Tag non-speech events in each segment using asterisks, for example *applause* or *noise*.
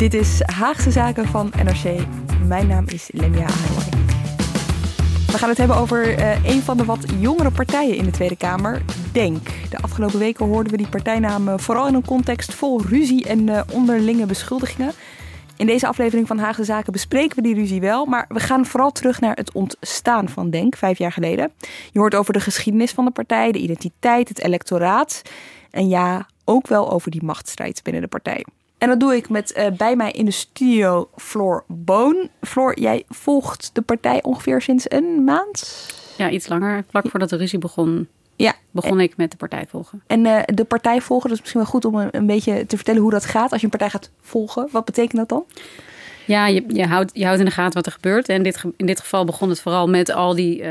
Dit is Haagse Zaken van NRC. Mijn naam is Lemia Anouai. We gaan het hebben over uh, een van de wat jongere partijen in de Tweede Kamer, DENK. De afgelopen weken hoorden we die partijnamen vooral in een context vol ruzie en uh, onderlinge beschuldigingen. In deze aflevering van Haagse Zaken bespreken we die ruzie wel, maar we gaan vooral terug naar het ontstaan van DENK, vijf jaar geleden. Je hoort over de geschiedenis van de partij, de identiteit, het electoraat en ja, ook wel over die machtsstrijd binnen de partij. En dat doe ik met uh, bij mij in de studio Floor Boon. Floor, jij volgt de partij ongeveer sinds een maand? Ja, iets langer. Vlak voordat de ruzie begon, ja. begon ik met de partij volgen. En uh, de partij volgen, dat is misschien wel goed om een, een, beetje te vertellen hoe dat gaat. Als je een partij gaat volgen, wat betekent dat dan? Ja, je, je, houdt, je houdt in de gaten wat er gebeurt. En in dit, in dit geval begon het vooral met al die uh,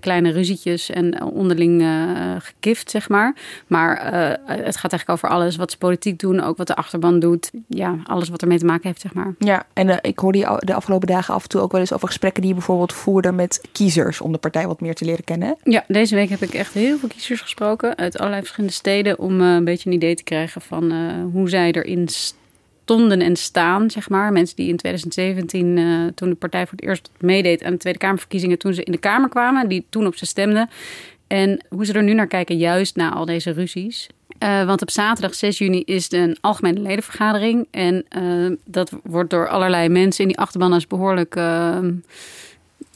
kleine ruzietjes en onderling uh, gekift, zeg maar. Maar het gaat eigenlijk over alles wat ze politiek doen, ook wat de achterban doet. Ja, alles wat ermee te maken heeft, zeg maar. Ja, en ik hoorde je de afgelopen dagen af en toe ook wel eens over gesprekken die je bijvoorbeeld voerde met kiezers om de partij wat meer te leren kennen. Ja, deze week heb ik echt heel veel kiezers gesproken uit allerlei verschillende steden om een beetje een idee te krijgen van hoe zij erin staan stonden en staan, zeg maar. Mensen die in 2017, uh, toen de partij voor het eerst meedeed aan de Tweede Kamerverkiezingen, toen ze in de Kamer kwamen, die toen op ze stemden. En hoe ze er nu naar kijken, juist na al deze ruzies. Uh, want op zaterdag 6 juni is een algemene ledenvergadering. En uh, dat wordt door allerlei mensen in die achterban als behoorlijk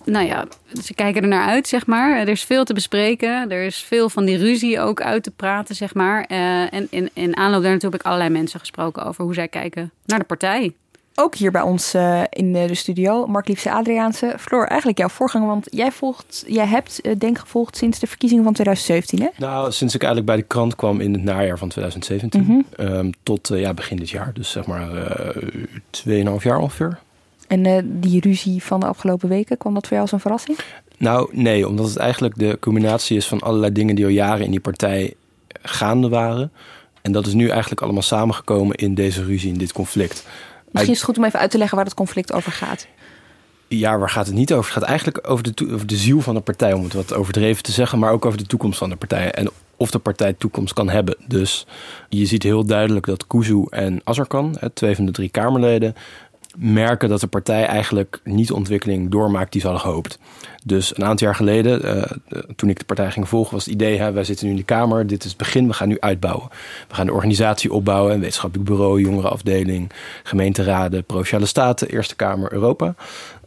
nou ja, ze kijken er naar uit, zeg maar. Er is veel te bespreken. Er is veel van die ruzie ook uit te praten, zeg maar. Uh, en in, in aanloop daar heb ik allerlei mensen gesproken over hoe zij kijken naar de partij. Ook hier bij ons uh, in de studio, Mark Liefse Adriaanse. Floor, eigenlijk jouw voorganger, want jij, volgt, jij hebt uh, Denk gevolgd sinds de verkiezingen van 2017, hè? Nou, sinds ik eigenlijk bij de krant kwam in het najaar van 2017 mm -hmm. um, tot ja, begin dit jaar. Dus zeg maar 2,5 jaar ongeveer. En uh, die ruzie van de afgelopen weken, kwam dat voor jou als een verrassing? Nou, nee, omdat het eigenlijk de combinatie is van allerlei dingen die al jaren in die partij gaande waren. En dat is nu eigenlijk allemaal samengekomen in deze ruzie, in dit conflict. Misschien is het goed om even uit te leggen waar het conflict over gaat. Ja, waar gaat het niet over? Het gaat eigenlijk over de, over de ziel van de partij, om het wat overdreven te zeggen, maar ook over de toekomst van de partij. En of de partij toekomst kan hebben. Dus je ziet heel duidelijk dat Kuzu en Azarkan, twee van de drie Kamerleden, merken dat de partij eigenlijk niet de ontwikkeling doormaakt die ze hadden gehoopt. Dus een aantal jaar geleden, uh, toen ik de partij ging volgen, was het idee: hè, wij zitten nu in de Kamer, dit is het begin, we gaan nu uitbouwen. We gaan de organisatie opbouwen, een wetenschappelijk bureau, jongerenafdeling, gemeenteraden, provinciale staten, Eerste Kamer, Europa.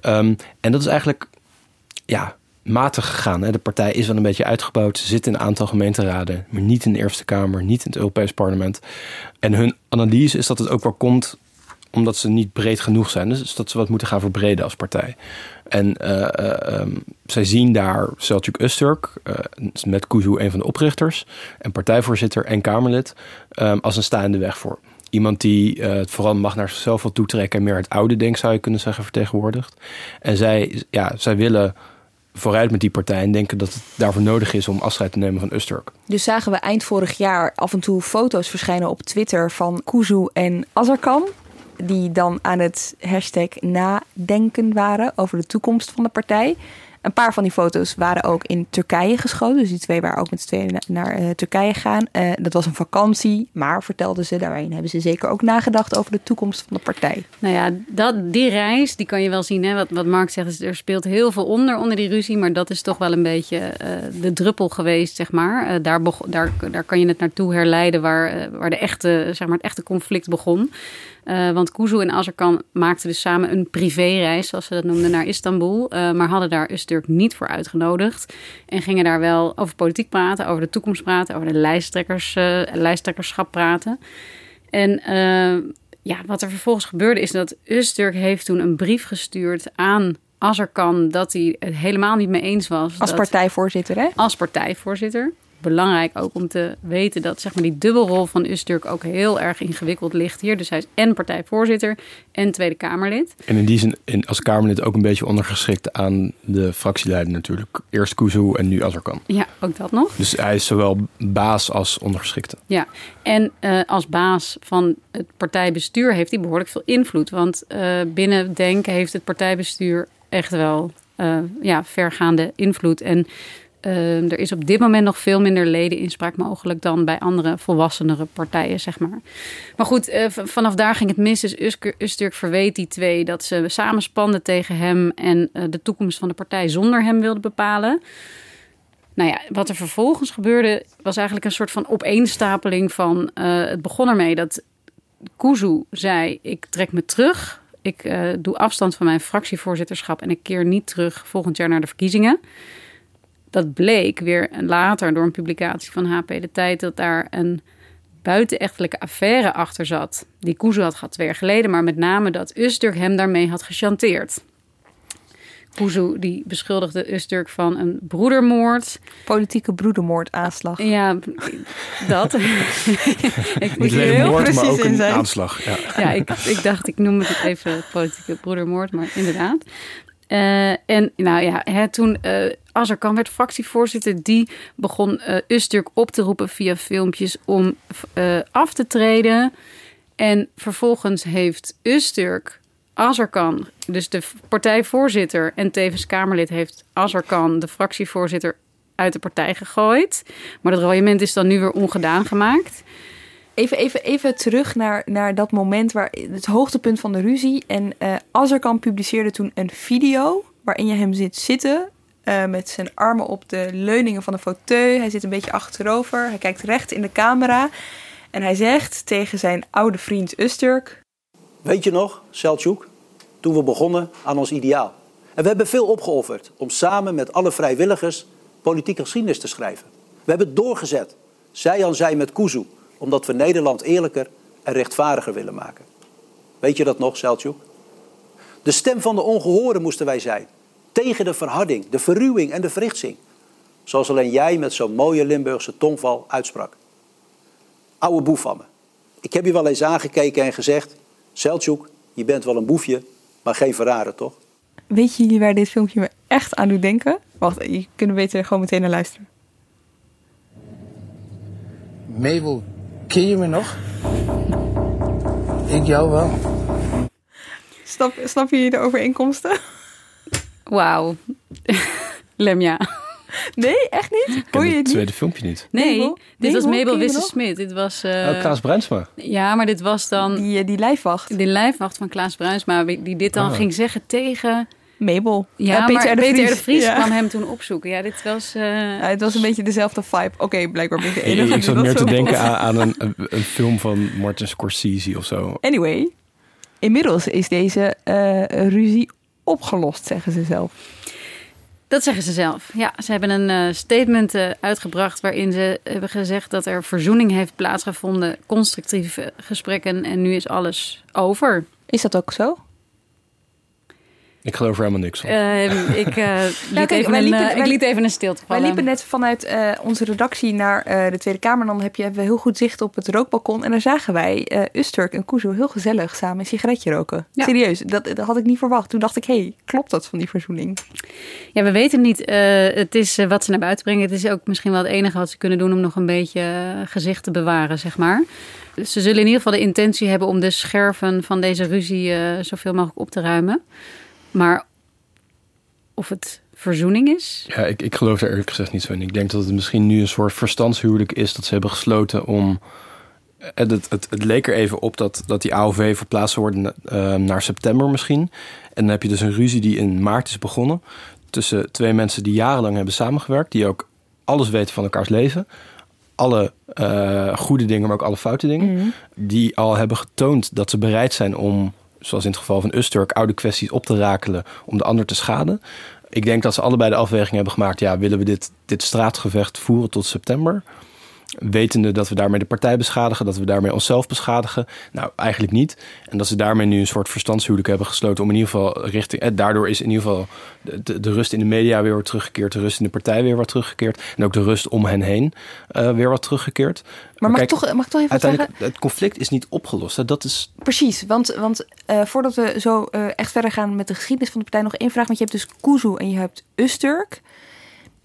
Um, en dat is eigenlijk ja, matig gegaan. Hè. De partij is wel een beetje uitgebouwd. Ze zitten in een aantal gemeenteraden, maar niet in de Eerste Kamer, niet in het Europees Parlement. En hun analyse is dat het ook wel komt omdat ze niet breed genoeg zijn. Dus dat ze wat moeten gaan verbreden als partij. En uh, uh, um, zij zien daar Selçuk Öztürk, uh, met Kuzu een van de oprichters... en partijvoorzitter en Kamerlid, um, als een staande weg voor. Iemand die het vooral mag naar zichzelf wil toetrekken... en meer het oude denk, zou je kunnen zeggen, vertegenwoordigt. En zij, ja, zij willen vooruit met die partij en denken dat het daarvoor nodig is om afscheid te nemen van Öztürk. Dus zagen we eind vorig jaar af en toe foto's verschijnen op Twitter van Kuzu en Azarkan die dan aan het hashtag nadenken waren over de toekomst van de partij. Een paar van die foto's waren ook in Turkije geschoten. Dus die twee waren ook met z'n tweeën naar, uh, Turkije gegaan. Uh, dat was een vakantie, maar vertelden ze, daarin hebben ze zeker ook nagedacht over de toekomst van de partij. Nou ja, dat, die reis, die kan je wel zien. Hè? Wat, wat Mark zegt, er speelt heel veel onder, onder die ruzie. Maar dat is toch wel een beetje uh, de druppel geweest, zeg maar. daar, daar, daar kan je het naartoe herleiden waar, waar de echte, zeg maar, het echte conflict begon. Uh, want Kuzu en Azarkan maakten dus samen een privéreis, zoals ze dat noemden, naar Istanbul. Uh, maar hadden daar Öztürk niet voor uitgenodigd. En gingen daar wel over politiek praten, over de toekomst praten, over de lijsttrekkers, uh, lijsttrekkerschap praten. En ja, wat er vervolgens gebeurde is dat Öztürk heeft toen een brief gestuurd aan Azarkan dat hij het helemaal niet mee eens was. Als partijvoorzitter, hè? Als partijvoorzitter belangrijk ook om te weten dat zeg maar, die dubbelrol van Usturk ook heel erg ingewikkeld ligt hier. Dus hij is en partijvoorzitter en Tweede Kamerlid. En in die zin in, als Kamerlid ook een beetje ondergeschikt aan de fractieleider natuurlijk. Eerst Kuzu en nu Azarkan. Ja, ook dat nog. Dus hij is zowel baas als ondergeschikte. Ja, en uh, als baas van het partijbestuur heeft hij behoorlijk veel invloed. Want uh, binnen Denk heeft het partijbestuur echt wel uh, ja, vergaande invloed. En Uh, er is op dit moment nog veel minder leden-inspraak mogelijk dan bij andere volwassenere partijen, zeg maar. Maar goed, uh, vanaf daar ging het mis. Dus Usturk verweet die twee dat ze samenspanden tegen hem en uh, de toekomst van de partij zonder hem wilden bepalen. Nou ja, wat er vervolgens gebeurde was eigenlijk een soort van opeenstapeling van... het begon ermee dat Kuzu zei, ik trek me terug. Ik doe afstand van mijn fractievoorzitterschap en ik keer niet terug volgend jaar naar de verkiezingen dat bleek weer later door een publicatie van HP De Tijd dat daar een buitenechtelijke affaire achter zat. Die Kuzu had gehad twee jaar geleden, maar met name dat Usturk hem daarmee had gechanteerd. Kuzu die beschuldigde Usturk van een broedermoord. Politieke broedermoordaanslag. Ja, dat. *laughs* ik moet hier heel moord, precies maar ook een aanslag. Ja, ja ik, ik dacht ik noem het even politieke broedermoord, maar inderdaad. Uh, en nou ja, hè, toen uh, Azarkan werd fractievoorzitter, die begon uh, Usturk op te roepen via filmpjes om af te treden. En vervolgens heeft Usturk Azarkan, dus de partijvoorzitter en tevens Kamerlid, heeft Azarkan, de fractievoorzitter, uit de partij gegooid. Maar dat royement is dan nu weer ongedaan gemaakt. Even, even, even terug naar, naar dat moment waar het hoogtepunt van de ruzie. En uh, Azarkan publiceerde toen een video waarin je hem ziet zitten. Uh, met zijn armen op de leuningen van de fauteuil. Hij zit een beetje achterover. Hij kijkt recht in de camera. En hij zegt tegen zijn oude vriend Usturk... Weet je nog, Selçuk, toen we begonnen aan ons ideaal. En we hebben veel opgeofferd om samen met alle vrijwilligers politieke geschiedenis te schrijven. We hebben doorgezet, zij aan zij met Kuzu omdat we Nederland eerlijker en rechtvaardiger willen maken. Weet je dat nog, Seltjuk? De stem van de ongehoren moesten wij zijn. Tegen de verharding, de verruwing en de verrichtsing. Zoals alleen jij met zo'n mooie Limburgse tongval uitsprak. Oude boef van me. Ik heb je wel eens aangekeken en gezegd... Seltjuk, je bent wel een boefje, maar geen verrader, toch? Weet jullie waar dit filmpje me echt aan doet denken? Wacht, je kunt beter gewoon meteen naar luisteren. Mabel Ken je me nog? Ik jou wel. Snap, snap je de overeenkomsten? Wauw. *laughs* Lemja. Nee, echt niet? Hoor je het tweede filmpje niet. Nee, dit was Mabel Wisse-Smit. Dit was... Uh, oh, Klaas Bruinsma. Ja, maar dit was dan... Die, uh, die lijfwacht. Die lijfwacht van Klaas Bruinsma. Die dit dan oh. ging zeggen tegen... Mabel. Ja, Peter maar de Peter Vries, de Vries ja. kwam hem toen opzoeken. Ja, dit was... Uh... Ja, het was een beetje dezelfde vibe. Oké, okay, blijkbaar ben ik de enige Ik zat meer te denken aan, aan een, een, film van Martin Scorsese of zo. Anyway, inmiddels is deze uh, ruzie opgelost, zeggen ze zelf. Dat zeggen ze zelf. Ja, ze hebben een uh, statement uh, uitgebracht waarin ze hebben gezegd dat er verzoening heeft plaatsgevonden, constructieve gesprekken en nu is alles over. Is dat ook zo? Ik geloof er helemaal niks van. Uh, *laughs* ik, uh, liet kijk, even liepen, een, uh, ik liet even een stilte vallen. Wij liepen net vanuit onze redactie naar de Tweede Kamer. Dan heb je, hebben we heel goed zicht op het rookbalkon. En daar zagen wij Usturk en Kuzu heel gezellig samen een sigaretje roken. Ja. Serieus, dat, dat, had ik niet verwacht. Toen dacht ik, hé, hey, klopt dat van die verzoening? Ja, we weten niet. het is wat ze naar buiten brengen. Het is ook misschien wel het enige wat ze kunnen doen om nog een beetje gezicht te bewaren, zeg maar. Ze zullen in ieder geval de intentie hebben om de scherven van deze ruzie zoveel mogelijk op te ruimen. Maar of het verzoening is? Ja, ik, ik geloof er eerlijk gezegd niet zo in. Ik denk dat het misschien nu een soort verstandshuwelijk is dat ze hebben gesloten om. Het, het, het, het leek er even op dat, dat die AOV verplaatst worden uh, naar september misschien. En dan heb je dus een ruzie die in maart is begonnen. Tussen twee mensen die jarenlang hebben samengewerkt. Die ook alles weten van elkaars leven. alle eh, goede dingen, maar ook alle foute dingen. Mhm. Die al hebben getoond dat ze bereid zijn om, zoals in het geval van Usturk, oude kwesties op te rakelen om de ander te schaden. Ik denk dat ze allebei de afweging hebben gemaakt. Ja, willen we dit, dit straatgevecht voeren tot september? Wetende dat we daarmee de partij beschadigen, dat we daarmee onszelf beschadigen. Nou, eigenlijk niet. En dat ze daarmee nu een soort verstandshuwelijk hebben gesloten om in ieder geval richting. Eh, daardoor is in ieder geval de, de, rust in de media weer wat teruggekeerd, de rust in de partij weer wat teruggekeerd. En ook de rust om hen heen eh, weer wat teruggekeerd. Maar mag, kijk, ik toch, mag ik toch even zeggen? Uiteindelijk, het conflict is niet opgelost. hè. Dat is Precies, want, want eh, voordat we zo eh, echt verder gaan met de geschiedenis van de partij, nog één vraag. Want je hebt dus Kuzu en je hebt Usturk.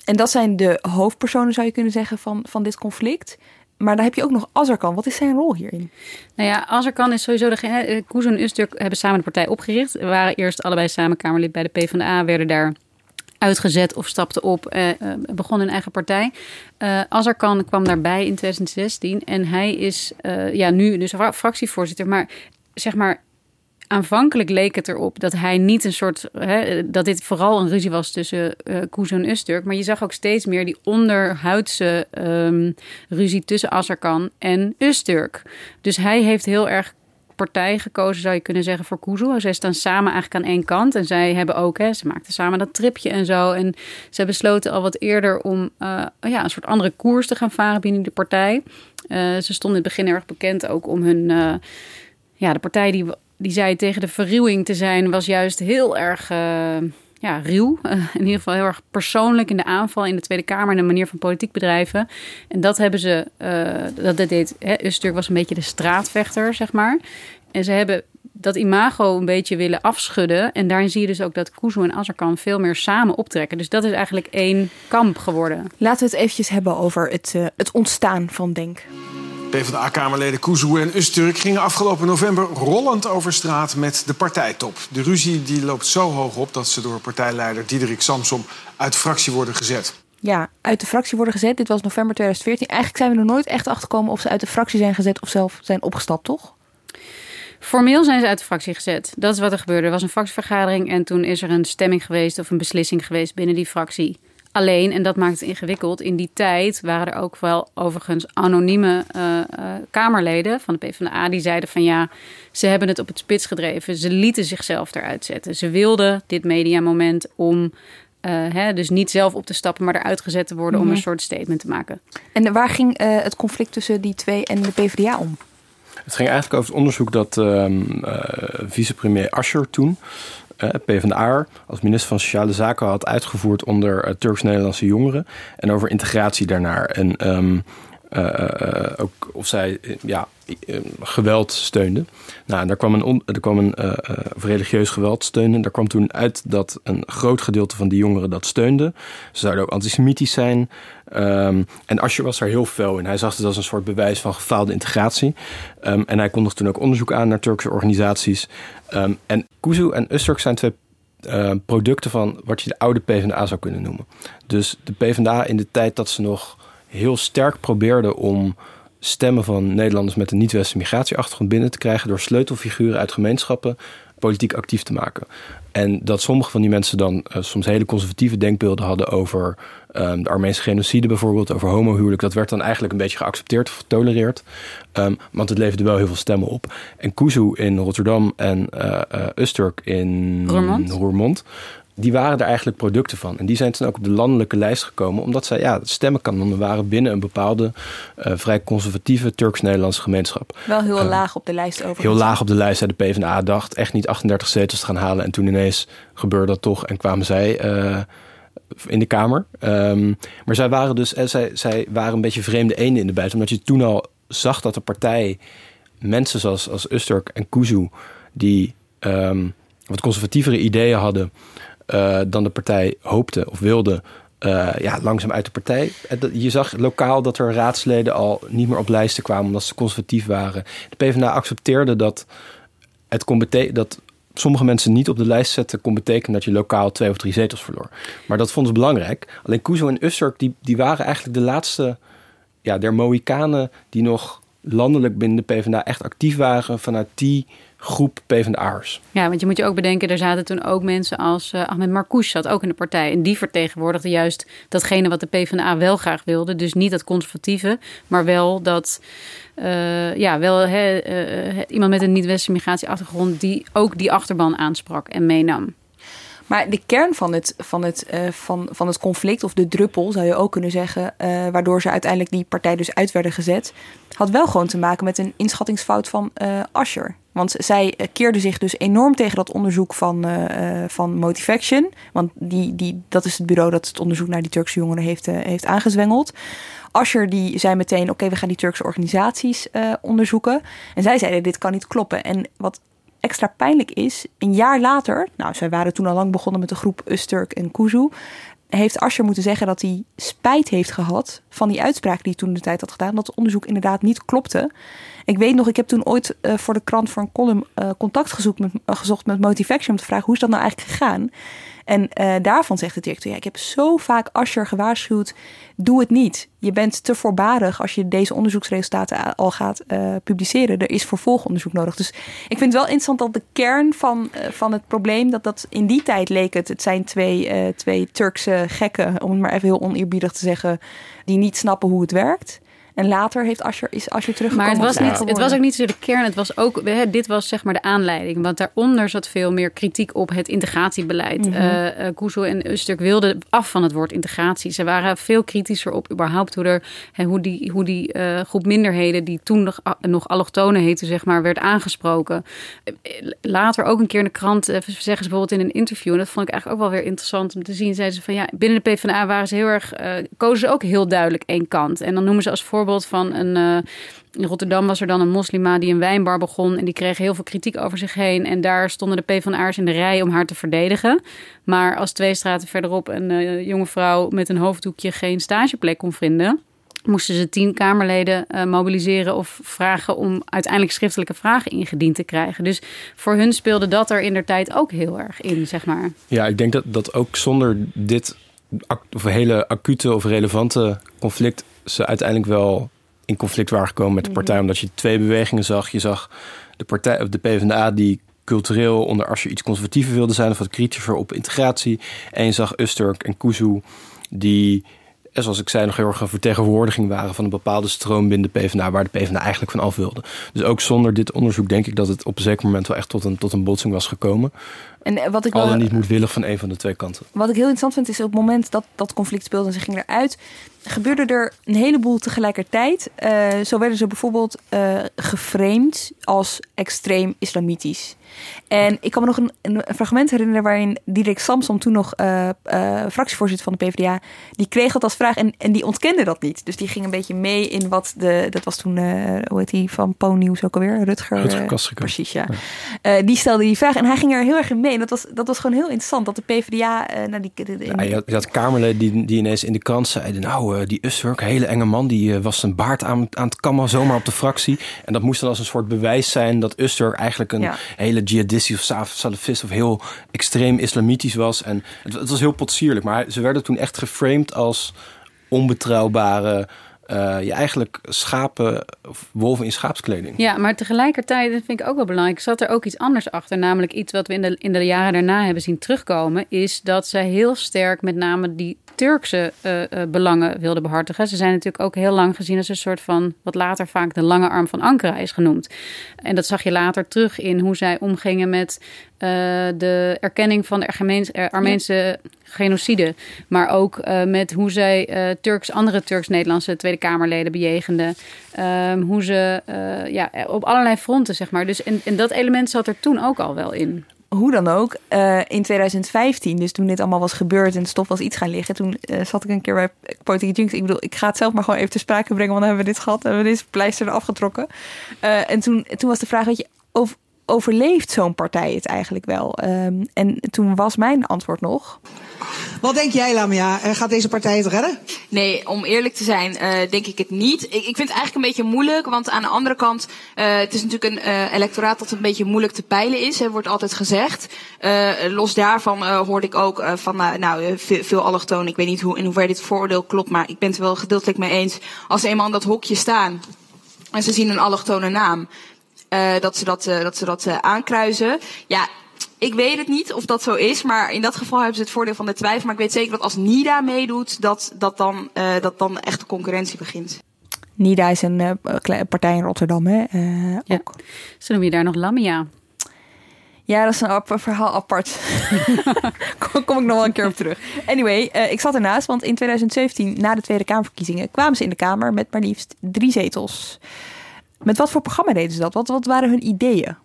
En dat zijn de hoofdpersonen, zou je kunnen zeggen, van, van dit conflict. Maar dan heb je ook nog Azarkan. Wat is zijn rol hierin? Nou ja, Azarkan is sowieso degene... eh, Kuzu en Usturk hebben samen de partij opgericht. We waren eerst allebei samen Kamerlid bij de PvdA. Werden daar uitgezet of stapten op. eh eh, begon hun eigen partij. Eh Azarkan kwam daarbij in 2016. En hij is ja, nu dus fra- fractievoorzitter. Maar zeg maar... Aanvankelijk leek het erop dat hij niet een soort. Hè, dat dit vooral een ruzie was tussen Kuzu en Usturk. Maar je zag ook steeds meer die onderhuidse ehm, ruzie tussen Azarkan en Usturk. Dus hij heeft heel erg partij gekozen, zou je kunnen zeggen, voor Kuzu. Zij staan samen eigenlijk aan één kant. En zij hebben ook, hè, ze maakten samen dat tripje en zo. En ze besloten al wat eerder om eh, ja, een soort andere koers te gaan varen binnen de partij. Eh, ze stonden in het begin erg bekend ook om hun. ja, de partij die, die zei tegen de verruwing te zijn, was juist heel erg. eh, ja, ruw. *laughs* In ieder geval heel erg persoonlijk in de aanval in de Tweede Kamer en de manier van politiek bedrijven. En dat hebben ze, eh, dat, deed, hè, was een beetje de straatvechter, zeg maar. En ze hebben dat imago een beetje willen afschudden. En daarin zie je dus ook dat Kuzu en Azarkan veel meer samen optrekken. Dus dat is eigenlijk één kamp geworden. Laten we het eventjes hebben over het, eh, het ontstaan van Denk. PvdA-kamerleden Kuzu en Usturk gingen afgelopen november rollend over straat met de partijtop. De ruzie die loopt zo hoog op dat ze door partijleider Diederik Samsom uit de fractie worden gezet. Ja, uit de fractie worden gezet. Dit was november 2014. Eigenlijk zijn we er nooit echt achter gekomen of ze uit de fractie zijn gezet of zelf zijn opgestapt, toch? Formeel zijn ze uit de fractie gezet. Dat is wat er gebeurde. Er was een fractievergadering en toen is er een stemming geweest of een beslissing geweest binnen die fractie. Alleen, en dat maakt het ingewikkeld, in die tijd waren er ook wel overigens anonieme eh, eh, Kamerleden van de PvdA die zeiden van ja, ze hebben het op het spits gedreven. Ze lieten zichzelf eruit zetten. Ze wilden dit mediamoment om eh, hè, dus niet zelf op te stappen, maar eruit gezet te worden om een soort statement te maken. En waar ging eh, het conflict tussen die twee en de PvdA om? Het ging eigenlijk over het onderzoek dat ehm eh, vicepremier Asscher toen, PvdA, als minister van Sociale Zaken had uitgevoerd onder eh, Turks-Nederlandse jongeren. En over integratie daarnaar. En ehm, eh, eh, ook of zij eh, ja, eh, geweld steunde. Nou, en daar kwam een, on- er kwam een eh, eh, religieus geweld steunde. Daar kwam toen uit dat een groot gedeelte van die jongeren dat steunde. Ze zouden ook antisemitisch zijn. Ehm, en Asscher was daar heel fel in. Hij zag het als een soort bewijs van gefaalde integratie. Ehm, en hij kondigde toen ook onderzoek aan naar Turkse organisaties. Ehm, en Kuzu en Usturk zijn twee producten van wat je de oude PvdA zou kunnen noemen. Dus de PvdA in de tijd dat ze nog heel sterk probeerden om stemmen van Nederlanders met een niet-westerse migratieachtergrond binnen te krijgen door sleutelfiguren uit gemeenschappen politiek actief te maken. En dat sommige van die mensen dan eh, soms hele conservatieve denkbeelden hadden over ehm, de Armeense genocide bijvoorbeeld, over homohuwelijk. Dat werd dan eigenlijk een beetje geaccepteerd of getolereerd. Ehm, want het leverde wel heel veel stemmen op. En Kuzu in Rotterdam en Usturk in Roermond. Roermond, die waren er eigenlijk producten van. En die zijn toen ook op de landelijke lijst gekomen, omdat zij ja, stemmenkanonnen waren binnen een bepaalde eh, vrij conservatieve Turks-Nederlandse gemeenschap. Wel heel Eh, laag op de lijst over. Heel laag op de lijst. De PvdA dacht echt niet 38 zetels te gaan halen. En toen ineens gebeurde dat toch en kwamen zij eh, in de Kamer. Ehm, maar zij waren dus eh, zij, zij waren een beetje vreemde eenden in de bijt. Omdat je toen al zag dat de partij mensen zoals als Usturk en Kuzu... die ehm, wat conservatievere ideeën hadden eh, dan de partij hoopte of wilde... eh, ja, langzaam uit de partij. Dat- Je zag lokaal dat er raadsleden al niet meer op lijsten kwamen omdat ze conservatief waren. De PvdA accepteerde dat het dat sommige mensen niet op de lijst zetten, kon betekenen dat je lokaal twee of drie zetels verloor. Maar dat vonden ze belangrijk. Alleen Kuzo en Usturk, die, die waren eigenlijk de laatste ja, der Mohikanen die nog landelijk binnen de PvdA echt actief waren vanuit die groep PvdA'ers. Ja, want je moet je ook bedenken, er zaten toen ook mensen als uh, Ahmed Marcouch zat ook in de partij. En die vertegenwoordigde juist datgene wat de PvdA wel graag wilde. Dus niet dat conservatieve, maar wel dat... Uh, ja, wel he, uh, iemand met een niet-westerse migratieachtergrond... die ook die achterban aansprak en meenam. Maar de kern van het, van, het, uh, van, van het conflict, of de druppel zou je ook kunnen zeggen, uh, waardoor ze uiteindelijk die partij dus uit werden gezet, had wel gewoon te maken met een inschattingsfout van uh, Asher. Want zij keerde zich dus enorm tegen dat onderzoek van, van Motivaction. Want die, die, dat is het bureau dat het onderzoek naar die Turkse jongeren heeft, heeft aangezwengeld. Asher die zei meteen: Oké, we gaan die Turkse organisaties onderzoeken. En zij zeiden: Dit kan niet kloppen. En wat extra pijnlijk is, een jaar later, nou, zij waren toen al lang begonnen met de groep Usturk en Kuzu, heeft Asher moeten zeggen dat hij spijt heeft gehad van die uitspraak die hij toen de tijd had gedaan, dat het onderzoek inderdaad niet klopte. Ik weet nog, ik heb toen ooit uh, voor de krant voor een column uh, contact gezocht met, uh, gezocht met Motivation om te vragen hoe is dat nou eigenlijk gegaan. En uh, daarvan zegt de directeur, ja, ik heb zo vaak Asher gewaarschuwd, doe het niet. Je bent te voorbarig als je deze onderzoeksresultaten al gaat uh, publiceren. Er is vervolgonderzoek nodig. Dus ik vind het wel interessant dat de kern van, uh, van het probleem, dat dat in die tijd leek het, het zijn twee, twee Turkse gekken, om het maar even heel oneerbiedig te zeggen, die niet snappen hoe het werkt. En later heeft Asher, is Asher teruggekomen. Maar het was, niet, het was ook niet zo de kern. Het was ook, hè, dit was zeg maar de aanleiding. Want daaronder zat veel meer kritiek op het integratiebeleid. Mm -hmm. uh, en Usturk wilden af van het woord integratie. Ze waren veel kritischer op überhaupt hoe, er, hè, hoe die, hoe die uh, groep minderheden... die toen nog, nog allochtonen heette, zeg maar, werd aangesproken. Later ook een keer in de krant uh, zeggen ze bijvoorbeeld in een interview... en dat vond ik eigenlijk ook wel weer interessant om te zien... zeiden ze van ja, binnen de PvdA waren ze heel erg... kozen ze ook heel duidelijk één kant. En dan noemen ze als voorbeeld voorbeeld van een. Uh, in Rotterdam was er dan een moslima die een wijnbar begon. En die kreeg heel veel kritiek over zich heen. En daar stonden de PvdA'ers in de rij om haar te verdedigen. Maar als twee straten verderop een uh, jonge vrouw met een hoofddoekje geen stageplek kon vinden moesten ze tien Kamerleden uh, mobiliseren of vragen om uiteindelijk schriftelijke vragen ingediend te krijgen. Dus voor hun speelde dat er in tijd ook heel erg in, zeg maar. Ja, ik denk dat, dat ook zonder dit of hele acute of relevante conflict ze uiteindelijk wel in conflict waren gekomen met de partij. Omdat je twee bewegingen zag. Je zag de, partij, of de PvdA die cultureel onder als je iets conservatiever wilde zijn of wat kritischer op integratie. En je zag Usturk en Kuzu die, zoals ik zei, nog heel erg een vertegenwoordiging waren van een bepaalde stroom binnen de PvdA waar de PvdA eigenlijk van af wilde. Dus ook zonder dit onderzoek denk ik dat het op een zeker moment wel echt tot een, tot een botsing was gekomen. En wat ik Al dan niet moedwillig van een van de twee kanten. Wat ik heel interessant vind is op het moment dat dat conflict speelde en ze ging eruit, gebeurde er een heleboel tegelijkertijd. Uh, zo werden ze bijvoorbeeld uh, geframed als extreem islamitisch. En ik kan me nog een, een fragment herinneren waarin Dirk Samsom, toen nog uh, fractievoorzitter van de PvdA, die kreeg dat als vraag en, en die ontkende dat niet. Dus die ging een beetje mee in wat de, dat was toen, hoe heet die, van Po Nieuws ook alweer, Rutger. Rutger. Precies, ja. ja. die stelde die vraag en hij ging er heel erg in mee. En dat was, dat was gewoon heel interessant, dat de PvdA... nou, die, de, de, ja, je, had, je had Kamerleden die, die ineens in de krant zeiden, nou, die Usturk, een hele enge man, die was zijn baard aan, aan het kammen, zomaar op de fractie. En dat moest dan als een soort bewijs zijn dat Usturk eigenlijk een ja. hele jihadistisch of salafist of heel extreem islamitisch was. En het, het, was heel potsierlijk, maar ze werden toen echt geframed als onbetrouwbare... Uh, je eigenlijk schapen, of wolven in schaapskleding. Ja, maar tegelijkertijd, dat vind ik ook wel belangrijk, zat er ook iets anders achter. Namelijk iets wat we in de, in de jaren daarna hebben zien terugkomen, is dat zij heel sterk met name die Turkse uh, uh, belangen wilden behartigen. Ze zijn natuurlijk ook heel lang gezien als een soort van, wat later vaak de lange arm van Ankara is genoemd. En dat zag je later terug in hoe zij omgingen met uh, de erkenning van de Armeens, Armeense ja. Genocide. Maar ook met hoe zij Turks, andere Turks-Nederlandse Tweede Kamerleden bejegenden. Um, hoe ze ja, op allerlei fronten, zeg maar. Dus en, en dat element zat er toen ook al wel in hoe dan ook, in 2015, dus toen dit allemaal was gebeurd en stof was iets gaan liggen, toen zat ik een keer bij Politieke Junks. Ik bedoel, ik ga het zelf maar gewoon even te sprake brengen, want dan hebben we dit gehad, hebben we deze pleister eraf getrokken. Uh, en toen, toen was de vraag, weet je, of overleeft zo'n partij het eigenlijk wel? Um, en toen was mijn antwoord nog. Wat denk jij, Lamia? Gaat deze partij het redden? Nee, om eerlijk te zijn, uh, denk ik het niet. Ik, ik vind het eigenlijk een beetje moeilijk, want aan de andere kant, uh, het is natuurlijk een uh, electoraat dat een beetje moeilijk te peilen is, hè, wordt altijd gezegd. los daarvan hoorde ik ook van, nou, veel, veel allochtonen. Ik weet niet hoe, in hoeverre dit vooroordeel klopt, maar ik ben het er wel gedeeltelijk mee eens. Als ze eenmaal in dat hokje staan en ze zien een allochtone naam, uh, dat ze dat, uh, dat, ze dat uh, aankruisen. Ja, ik weet het niet of dat zo is, maar in dat geval hebben ze het voordeel van de twijfel. Maar ik weet zeker dat als NIDA meedoet, dat, dat, dan, uh, dat dan echt de concurrentie begint. NIDA is een uh, partij in Rotterdam, hè? Uh, ja. ook. Ze noemen je daar nog Lamia. Ja, dat is een verhaal apart. *laughs* kom, kom ik nog wel een keer op terug. Anyway, uh, ik zat ernaast, want in 2017, na de Tweede Kamerverkiezingen, kwamen ze in de Kamer met maar liefst drie zetels. Met wat voor programma deden ze dat? Wat, wat waren hun ideeën?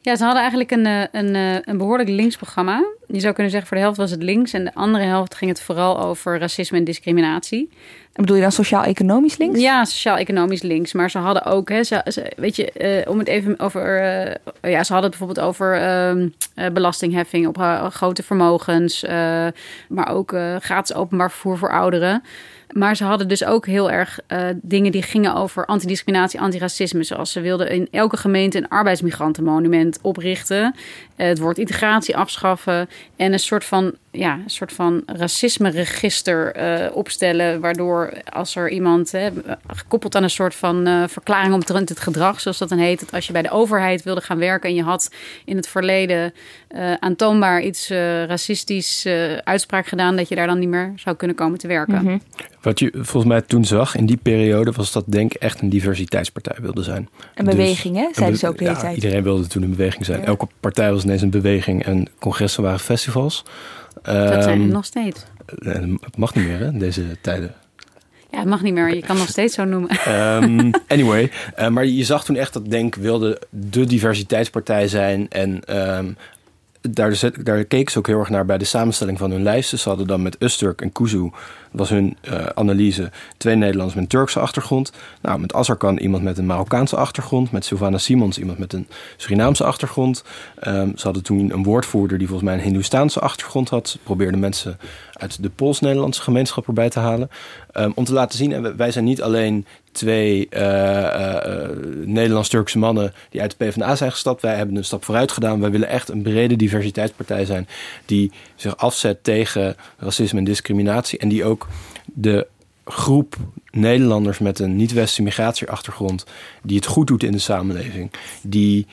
Ja, ze hadden eigenlijk een, een, een behoorlijk links programma. Je zou kunnen zeggen, voor de helft was het links en de andere helft ging het vooral over racisme en discriminatie. En bedoel je dan sociaal-economisch links? Ja, sociaal-economisch links. Maar ze hadden ook, hè, ze, ze, weet je, uh, om het even over. Uh, ja, ze hadden het bijvoorbeeld over uh, belastingheffing op grote vermogens. maar ook gratis openbaar vervoer voor ouderen. Maar ze hadden dus ook heel erg uh, dingen die gingen over antidiscriminatie, antiracisme. Zoals ze wilden in elke gemeente een arbeidsmigrantenmonument oprichten. Uh, het woord integratie afschaffen. En een soort van, ja, een soort van racisme-register uh, opstellen. Waardoor als er iemand, hè, gekoppeld aan een soort van verklaring omtrent het gedrag, zoals dat dan heet. Dat als je bij de overheid wilde gaan werken en je had in het verleden aantoonbaar iets racistisch uitspraak gedaan, dat je daar dan niet meer zou kunnen komen te werken. Mhm. Mm-hmm. Wat je volgens mij toen zag in die periode was dat Denk echt een diversiteitspartij wilde zijn. Een beweging, hè? Zeiden ze ook de hele ja, tijd. Iedereen wilde toen een beweging zijn. Elke partij was ineens een beweging en congressen waren festivals. Dat zijn Ehm, het nog steeds. Het mag niet meer, hè, in deze tijden. Ja, het mag niet meer. Je kan nog steeds zo noemen. Ehm, *laughs* anyway, uh, maar je zag toen echt dat Denk wilde de diversiteitspartij zijn. En ehm, daar, daar keken ze ook heel erg naar bij de samenstelling van hun lijsten. Ze hadden dan met Usturk en Kuzu, was hun uh, analyse, twee Nederlanders met een Turkse achtergrond. Nou, met Azarkan iemand met een Marokkaanse achtergrond. Met Sylvana Simons iemand met een Surinaamse achtergrond. Um, ze hadden toen een woordvoerder die volgens mij een Hindoestaanse achtergrond had. Ze probeerden mensen uit de Pools-Nederlandse gemeenschap erbij te halen. Um, om te laten zien, en wij zijn niet alleen twee uh, Nederlands-Turkse mannen die uit de PvdA zijn gestapt. Wij hebben een stap vooruit gedaan. Wij willen echt een brede diversiteitspartij zijn die zich afzet tegen racisme en discriminatie. En die ook de groep Nederlanders met een niet-westerse migratieachtergrond, die het goed doet in de samenleving, die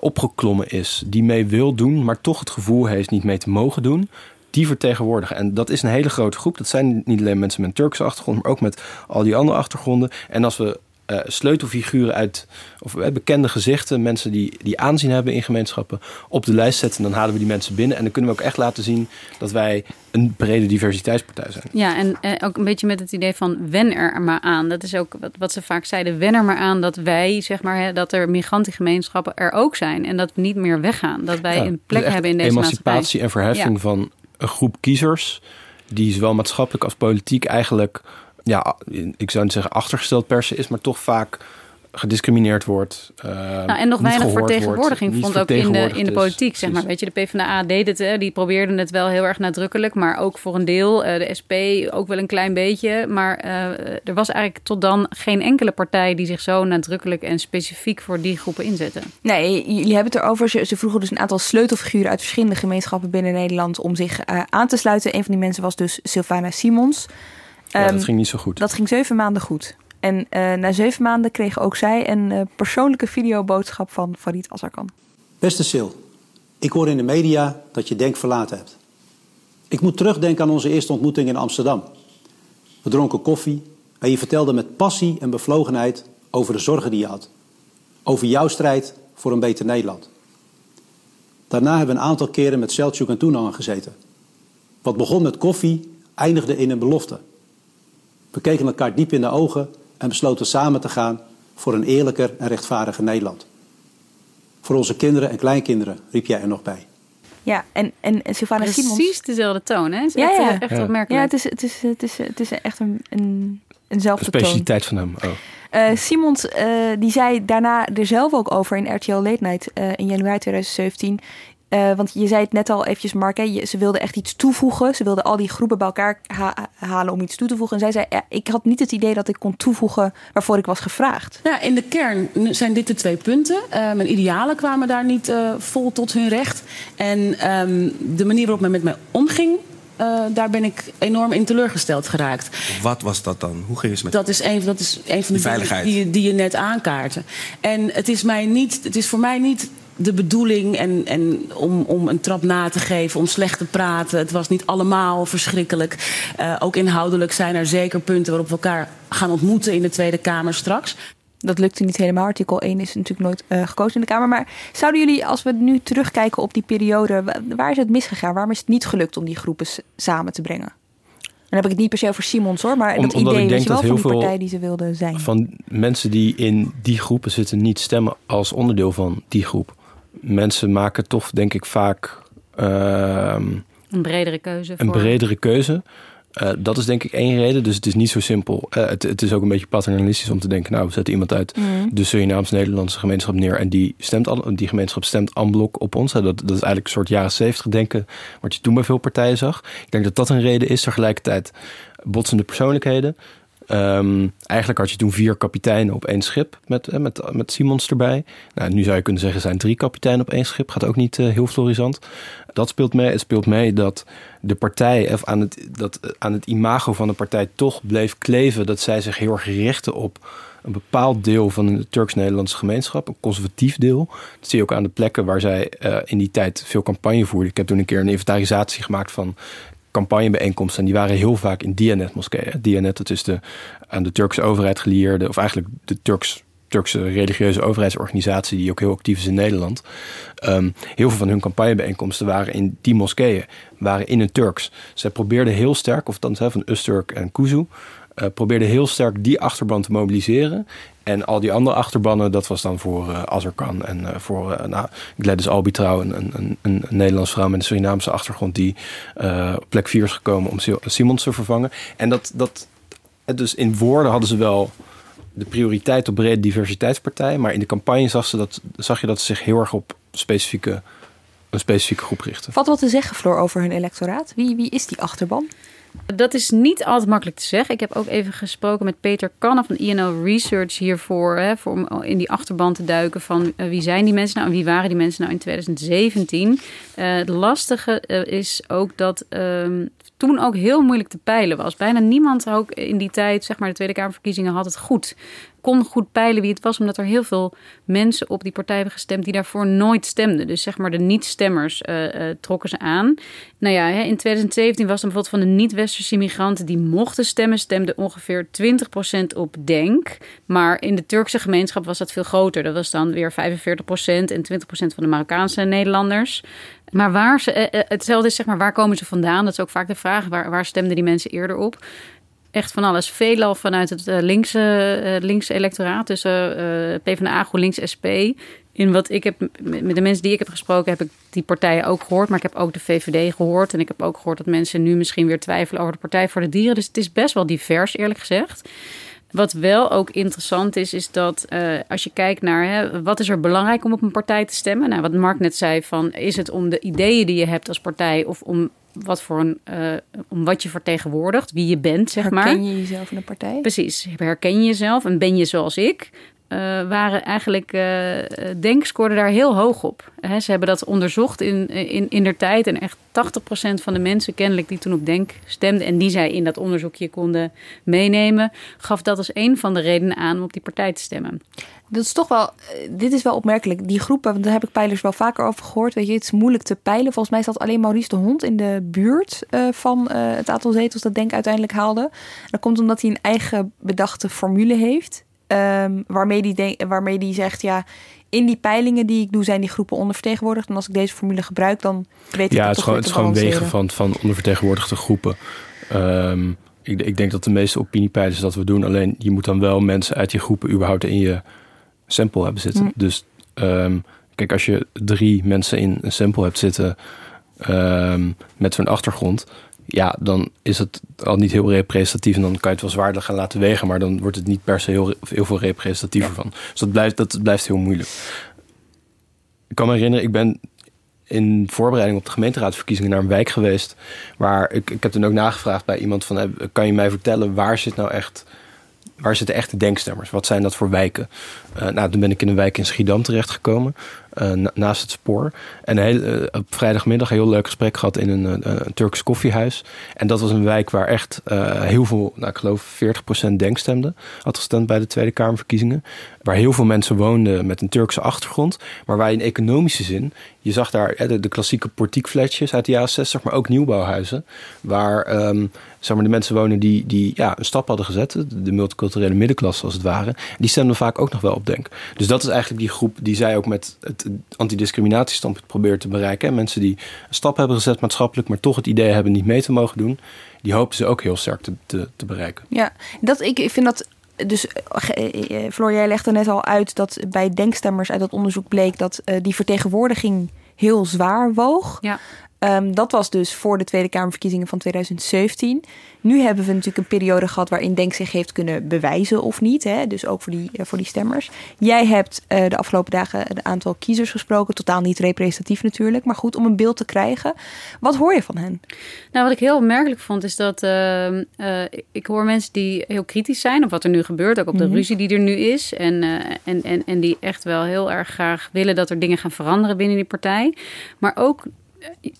opgeklommen is, die mee wil doen, maar toch het gevoel heeft niet mee te mogen doen, die vertegenwoordigen. En dat is een hele grote groep. Dat zijn niet alleen mensen met een Turkse achtergrond, maar ook met al die andere achtergronden. En als we uh, sleutelfiguren uit, of uh, bekende gezichten, mensen die, die aanzien hebben in gemeenschappen, op de lijst zetten, dan halen we die mensen binnen. En dan kunnen we ook echt laten zien dat wij een brede diversiteitspartij zijn. Ja, en uh, ook een beetje met het idee van wen er maar aan. Dat is ook wat, wat ze vaak zeiden. Wen er maar aan dat wij, zeg maar, hè, dat er migrantengemeenschappen er ook zijn. En dat we niet meer weggaan. Dat wij ja, een plek dus hebben in deze emancipatie maatschappij. en verheffing Ja. van een groep kiezers, die zowel maatschappelijk als politiek eigenlijk, ja, ik zou niet zeggen achtergesteld per se is, maar toch vaak gediscrimineerd wordt. Uh, Nou, en nog weinig vertegenwoordiging vond ook in de, in de politiek, zeg maar. Weet je, de PvdA deed het, hè, die probeerden het wel heel erg nadrukkelijk, maar ook voor een deel. Uh, de SP ook wel een klein beetje. Maar uh, er was eigenlijk tot dan geen enkele partij die zich zo nadrukkelijk en specifiek voor die groepen inzette. Nee, jullie hebben het erover. Ze, ze vroegen dus een aantal sleutelfiguren uit verschillende gemeenschappen binnen Nederland om zich uh, aan te sluiten. Een van die mensen was dus Sylvana Simons. Ja, um, dat ging niet zo goed. Dat ging zeven maanden goed. En uh, na zeven maanden kreeg ook zij een uh, persoonlijke videoboodschap van Farid Azarkan. Beste Sil, ik hoor in de media dat je Denk verlaten hebt. Ik moet terugdenken aan onze eerste ontmoeting in Amsterdam. We dronken koffie en je vertelde met passie en bevlogenheid over de zorgen die je had. Over jouw strijd voor een beter Nederland. Daarna hebben we een aantal keren met Selçuk en Toenanger gezeten. Wat begon met koffie, eindigde in een belofte. We keken elkaar diep in de ogen en besloten samen te gaan voor een eerlijker en rechtvaardiger Nederland. Voor onze kinderen en kleinkinderen, riep jij er nog bij. Ja, en, en, Sylvana Precies Simons... dezelfde toon, hè? Het is ja, echt, ja. echt Ja. opmerkelijk. Ja, het is, het, is, het, is, het is echt een, een, eenzelfde Een toon. specialiteit van hem. Oh. Uh, Simons uh, die zei daarna er zelf ook over in RTL Late Night uh, in januari 2017. Uh, want je zei het net al eventjes, Mark, hè, je, ze wilde echt iets toevoegen. Ze wilde al die groepen bij elkaar ha halen om iets toe te voegen. En zij zei, ja, ik had niet het idee dat ik kon toevoegen waarvoor ik was gevraagd. Ja, in de kern zijn dit de twee punten. Uh, mijn idealen kwamen daar niet uh, vol tot hun recht. En um, de manier waarop men met mij omging, uh, daar ben ik enorm in teleurgesteld geraakt. Wat was dat dan? Hoe ging het met dat is een, dat is een van de dingen die, die je net aankaarten. En het is, mij niet, het is voor mij niet de bedoeling en, en om, om een trap na te geven, om slecht te praten. Het was niet allemaal verschrikkelijk. Uh, ook inhoudelijk zijn er zeker punten waarop we elkaar gaan ontmoeten in de Tweede Kamer straks. Dat lukte niet helemaal. Artikel 1 is natuurlijk nooit uh, gekozen in de Kamer. Maar zouden jullie, als we nu terugkijken op die periode, waar is het misgegaan? Waarom is het niet gelukt om die groepen samen te brengen? Dan heb ik het niet per se over Simons hoor, maar Om, dat idee weet je wel van die partij die ze wilden zijn. Van mensen die in die groepen zitten niet stemmen als onderdeel van die groep mensen maken toch, denk ik, vaak. Uh, een bredere keuze. Een bredere keuze. Uh, dat is denk ik één reden. Dus het is niet zo simpel. Uh, het, het, is ook een beetje paternalistisch om te denken... nou, we zetten iemand uit mm. de Surinaams-Nederlandse gemeenschap neer... en die, stemt al, die gemeenschap stemt en blok op ons. Dat, dat is eigenlijk een soort jaren zeventig denken... wat je toen bij veel partijen zag. Ik denk dat dat een reden is. Tegelijkertijd botsende persoonlijkheden. Um, eigenlijk had je toen vier kapiteinen op één schip met, eh, met, met Simons erbij. Nou, nu zou je kunnen zeggen, zijn drie kapiteinen op één schip. Gaat ook niet uh, heel florisant. Dat speelt mee. Het speelt mee dat de partij, of aan het, dat, aan het imago van de partij toch bleef kleven. Dat zij zich heel erg richten op een bepaald deel van de Turks-Nederlandse gemeenschap, een conservatief deel. Dat zie je ook aan de plekken waar zij uh, in die tijd veel campagne voerden. Ik heb toen een keer een inventarisatie gemaakt van campagnebijeenkomsten. En die waren heel vaak in Dianet-moskeeën. Dianet, dat is de aan de Turkse overheid gelieerde, of eigenlijk de Turks, Turkse religieuze overheidsorganisatie, die ook heel actief is in Nederland. Um, heel veel van hun campagnebijeenkomsten waren in die moskeeën, waren in het Turks. Zij probeerden heel sterk, of dan van Usturk en Kuzu, uh, probeerden heel sterk die achterban te mobiliseren. En al die andere achterbannen, dat was dan voor uh, en uh, voor uh, nou, Gladys Albitrouw, een, een Nederlands vrouw met een Surinaamse achtergrond, die op plek 4 is gekomen om Simons te vervangen. En dat, dat, dus in woorden hadden ze wel de prioriteit op brede diversiteitspartij, maar in de campagne zag, ze dat, zag je dat ze zich heel erg op specifieke, een specifieke groep richten. Wat wat te zeggen, Floor, over hun electoraat? Wie, wie is die achterban? Dat is niet altijd makkelijk te zeggen. Ik heb ook even gesproken met Peter Kanne van INO Research hiervoor. Hè, voor, om in die achterban te duiken van uh, wie zijn die mensen nou en wie waren die mensen nou in 2017. Uh, eh, het lastige uh, is ook dat ehm, toen ook heel moeilijk te peilen was. Bijna niemand ook in die tijd, zeg maar de Tweede Kamerverkiezingen, had het goed kon goed peilen wie het was, omdat er heel veel mensen op die partij hebben gestemd die daarvoor nooit stemden. Dus zeg maar de niet-stemmers uh, uh, trokken ze aan. Nou ja, hè, in 2017 was er bijvoorbeeld van de niet-westerse immigranten die mochten stemmen, stemde ongeveer 20% op Denk. Maar in de Turkse gemeenschap was dat veel groter. Dat was dan weer 45% en 20% van de Marokkaanse Nederlanders. Maar waar ze, uh, hetzelfde is zeg maar, waar komen ze vandaan? Dat is ook vaak de vraag. Waar, waar stemden die mensen eerder op? Echt van alles. Veelal vanuit het uh, linkse, uh, linkse electoraat. Dus uh, PvdA, GroenLinks, SP. In wat ik heb, met de mensen die ik heb gesproken, heb ik die partijen ook gehoord. Maar ik heb ook de VVD gehoord. En ik heb ook gehoord dat mensen nu misschien weer twijfelen over de Partij voor de Dieren. Dus het is best wel divers, eerlijk gezegd. Wat wel ook interessant is, is dat als je kijkt naar hè, wat is er belangrijk om op een partij te stemmen. Nou, wat Mark net zei, van is het om de ideeën die je hebt als partij of om wat voor een, uh, om wat je vertegenwoordigt, wie je bent, zeg herken maar. Herken je jezelf in een partij? Precies, herken je jezelf en ben je zoals ik? Uh, waren eigenlijk, uh, Denk daar heel hoog op. Ze hebben dat onderzocht in, in, in der tijd. En echt 80% van de mensen kennelijk die toen op Denk stemden... en die zij in dat onderzoekje konden meenemen... gaf dat als een van de redenen aan om op die partij te stemmen. Dat is toch wel, dit is wel opmerkelijk. Die groepen, want daar heb ik peilers wel vaker over gehoord. Weet je, het is moeilijk te peilen. Volgens mij zat alleen Maurice de Hond in de buurt van het aantal zetels dat Denk uiteindelijk haalde. Dat komt omdat hij een eigen bedachte formule heeft. Um, waarmee, die waarmee die zegt, ja, in die peilingen die ik doe, zijn die groepen ondervertegenwoordigd. En als ik deze formule gebruik, dan weet ik ja, het, het, gewoon, het is gewoon wegen van, van ondervertegenwoordigde groepen. Um, ik, ik, denk dat de meeste opiniepeilers dat we doen. Alleen je moet dan wel mensen uit die groepen überhaupt in je sample hebben zitten. Mm. Dus um, kijk, als je drie mensen in een sample hebt zitten um, met zo'n achtergrond, ja, dan is het al niet heel representatief. En dan kan je het wel zwaarder gaan laten wegen, maar dan wordt het niet per se heel, heel veel representatiever van. Dus dat blijft, dat blijft heel moeilijk. Ik kan me herinneren, ik ben in voorbereiding op de gemeenteraadsverkiezingen naar een wijk geweest. Waar ik, ik heb toen ook nagevraagd bij iemand van kan je mij vertellen waar zit nou echt waar zitten echte denkstemmers? Wat zijn dat voor wijken? Uh, nou, toen ben ik in een wijk in Schiedam terechtgekomen. Naast het spoor. En heel, op vrijdagmiddag een heel leuk gesprek gehad in een, een Turks koffiehuis. En dat was een wijk waar echt heel veel, nou, ik geloof 40% denk stemde. Had gestemd bij de Tweede Kamerverkiezingen. Waar heel veel mensen woonden met een Turkse achtergrond. Maar waar in economische zin, je zag daar de, klassieke portiekflatjes uit de jaren 60, maar ook nieuwbouwhuizen. Waar um, zeg maar, de mensen wonen die, die ja, een stap hadden gezet. De multiculturele middenklasse als het ware. Die stemden vaak ook nog wel op Denk. Dus dat is eigenlijk die groep die zij ook met het antidiscriminatiestandpunt probeert te bereiken. Mensen die een stap hebben gezet maatschappelijk, maar toch het idee hebben niet mee te mogen doen. Die hopen ze ook heel sterk te, te, te bereiken. Ja, dat, ik, ik vind dat dus uh, Floor, jij legde net al uit dat bij denkstemmers uit dat onderzoek bleek dat die vertegenwoordiging heel zwaar woog. Ja. Um, dat was dus voor de Tweede Kamerverkiezingen van 2017. Nu hebben we natuurlijk een periode gehad waarin Denk zich heeft kunnen bewijzen of niet. Hè? Dus ook voor die, uh, voor die stemmers. Jij hebt uh, de afgelopen dagen een aantal kiezers gesproken. Totaal niet representatief natuurlijk. Maar goed, om een beeld te krijgen. Wat hoor je van hen? Nou, wat ik heel opmerkelijk vond is dat uh, ik hoor mensen die heel kritisch zijn op wat er nu gebeurt. Ook op de mm -hmm. ruzie die er nu is. En, en, en, en die echt wel heel erg graag willen dat er dingen gaan veranderen binnen die partij. Maar ook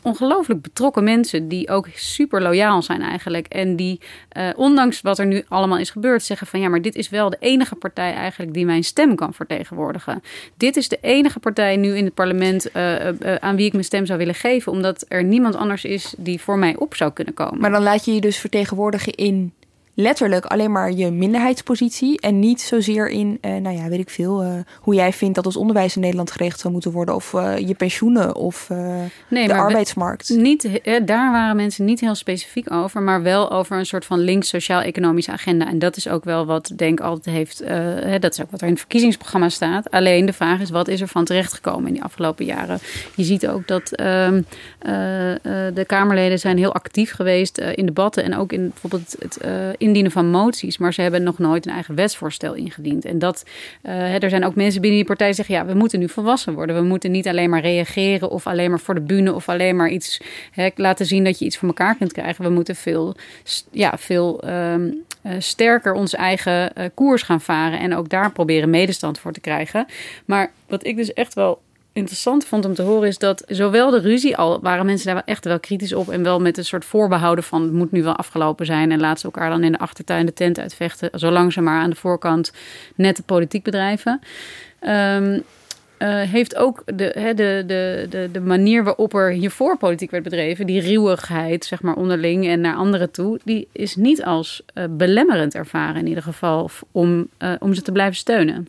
ongelooflijk betrokken mensen die ook super loyaal zijn eigenlijk. En die, uh, ondanks wat er nu allemaal is gebeurd, zeggen van ja, maar dit is wel de enige partij eigenlijk die mijn stem kan vertegenwoordigen. Dit is de enige partij nu in het parlement uh, uh, aan wie ik mijn stem zou willen geven, omdat er niemand anders is die voor mij op zou kunnen komen. Maar dan laat je je dus vertegenwoordigen in letterlijk alleen maar je minderheidspositie. En niet zozeer in, uh, nou ja, weet ik veel, uh, hoe jij vindt dat ons onderwijs in Nederland geregeld zou moeten worden. Of uh, je pensioenen of nee, de arbeidsmarkt. Niet, daar waren mensen niet heel specifiek over, maar wel over een soort van links sociaal-economische agenda. En dat is ook wel wat Denk altijd heeft, dat is ook wat er in het verkiezingsprogramma staat. Alleen de vraag is, wat is er van terechtgekomen in die afgelopen jaren? Je ziet ook dat ehm, de Kamerleden zijn heel actief geweest in debatten en ook in bijvoorbeeld het indienen van moties, maar ze hebben nog nooit een eigen wetsvoorstel ingediend. En dat, uh, er zijn ook mensen binnen die partij die zeggen, ja, we moeten nu volwassen worden. We moeten niet alleen maar reageren of alleen maar voor de bühne of alleen maar iets hè, laten zien dat je iets voor elkaar kunt krijgen. We moeten veel, ja, veel um, uh, sterker onze eigen uh, koers gaan varen en ook daar proberen medestand voor te krijgen. Maar wat ik dus echt wel interessant vond om te horen is dat zowel de ruzie al waren mensen daar echt wel kritisch op en wel met een soort voorbehouden van het moet nu wel afgelopen zijn en laat ze elkaar dan in de achtertuin de tent uitvechten, zolang ze maar aan de voorkant net de politiek bedrijven. Um, uh, heeft ook de, de, de, de, de manier waarop er hiervoor politiek werd bedreven, die ruwigheid, zeg maar onderling en naar anderen toe, die is niet als uh, belemmerend ervaren in ieder geval om, uh, om ze te blijven steunen.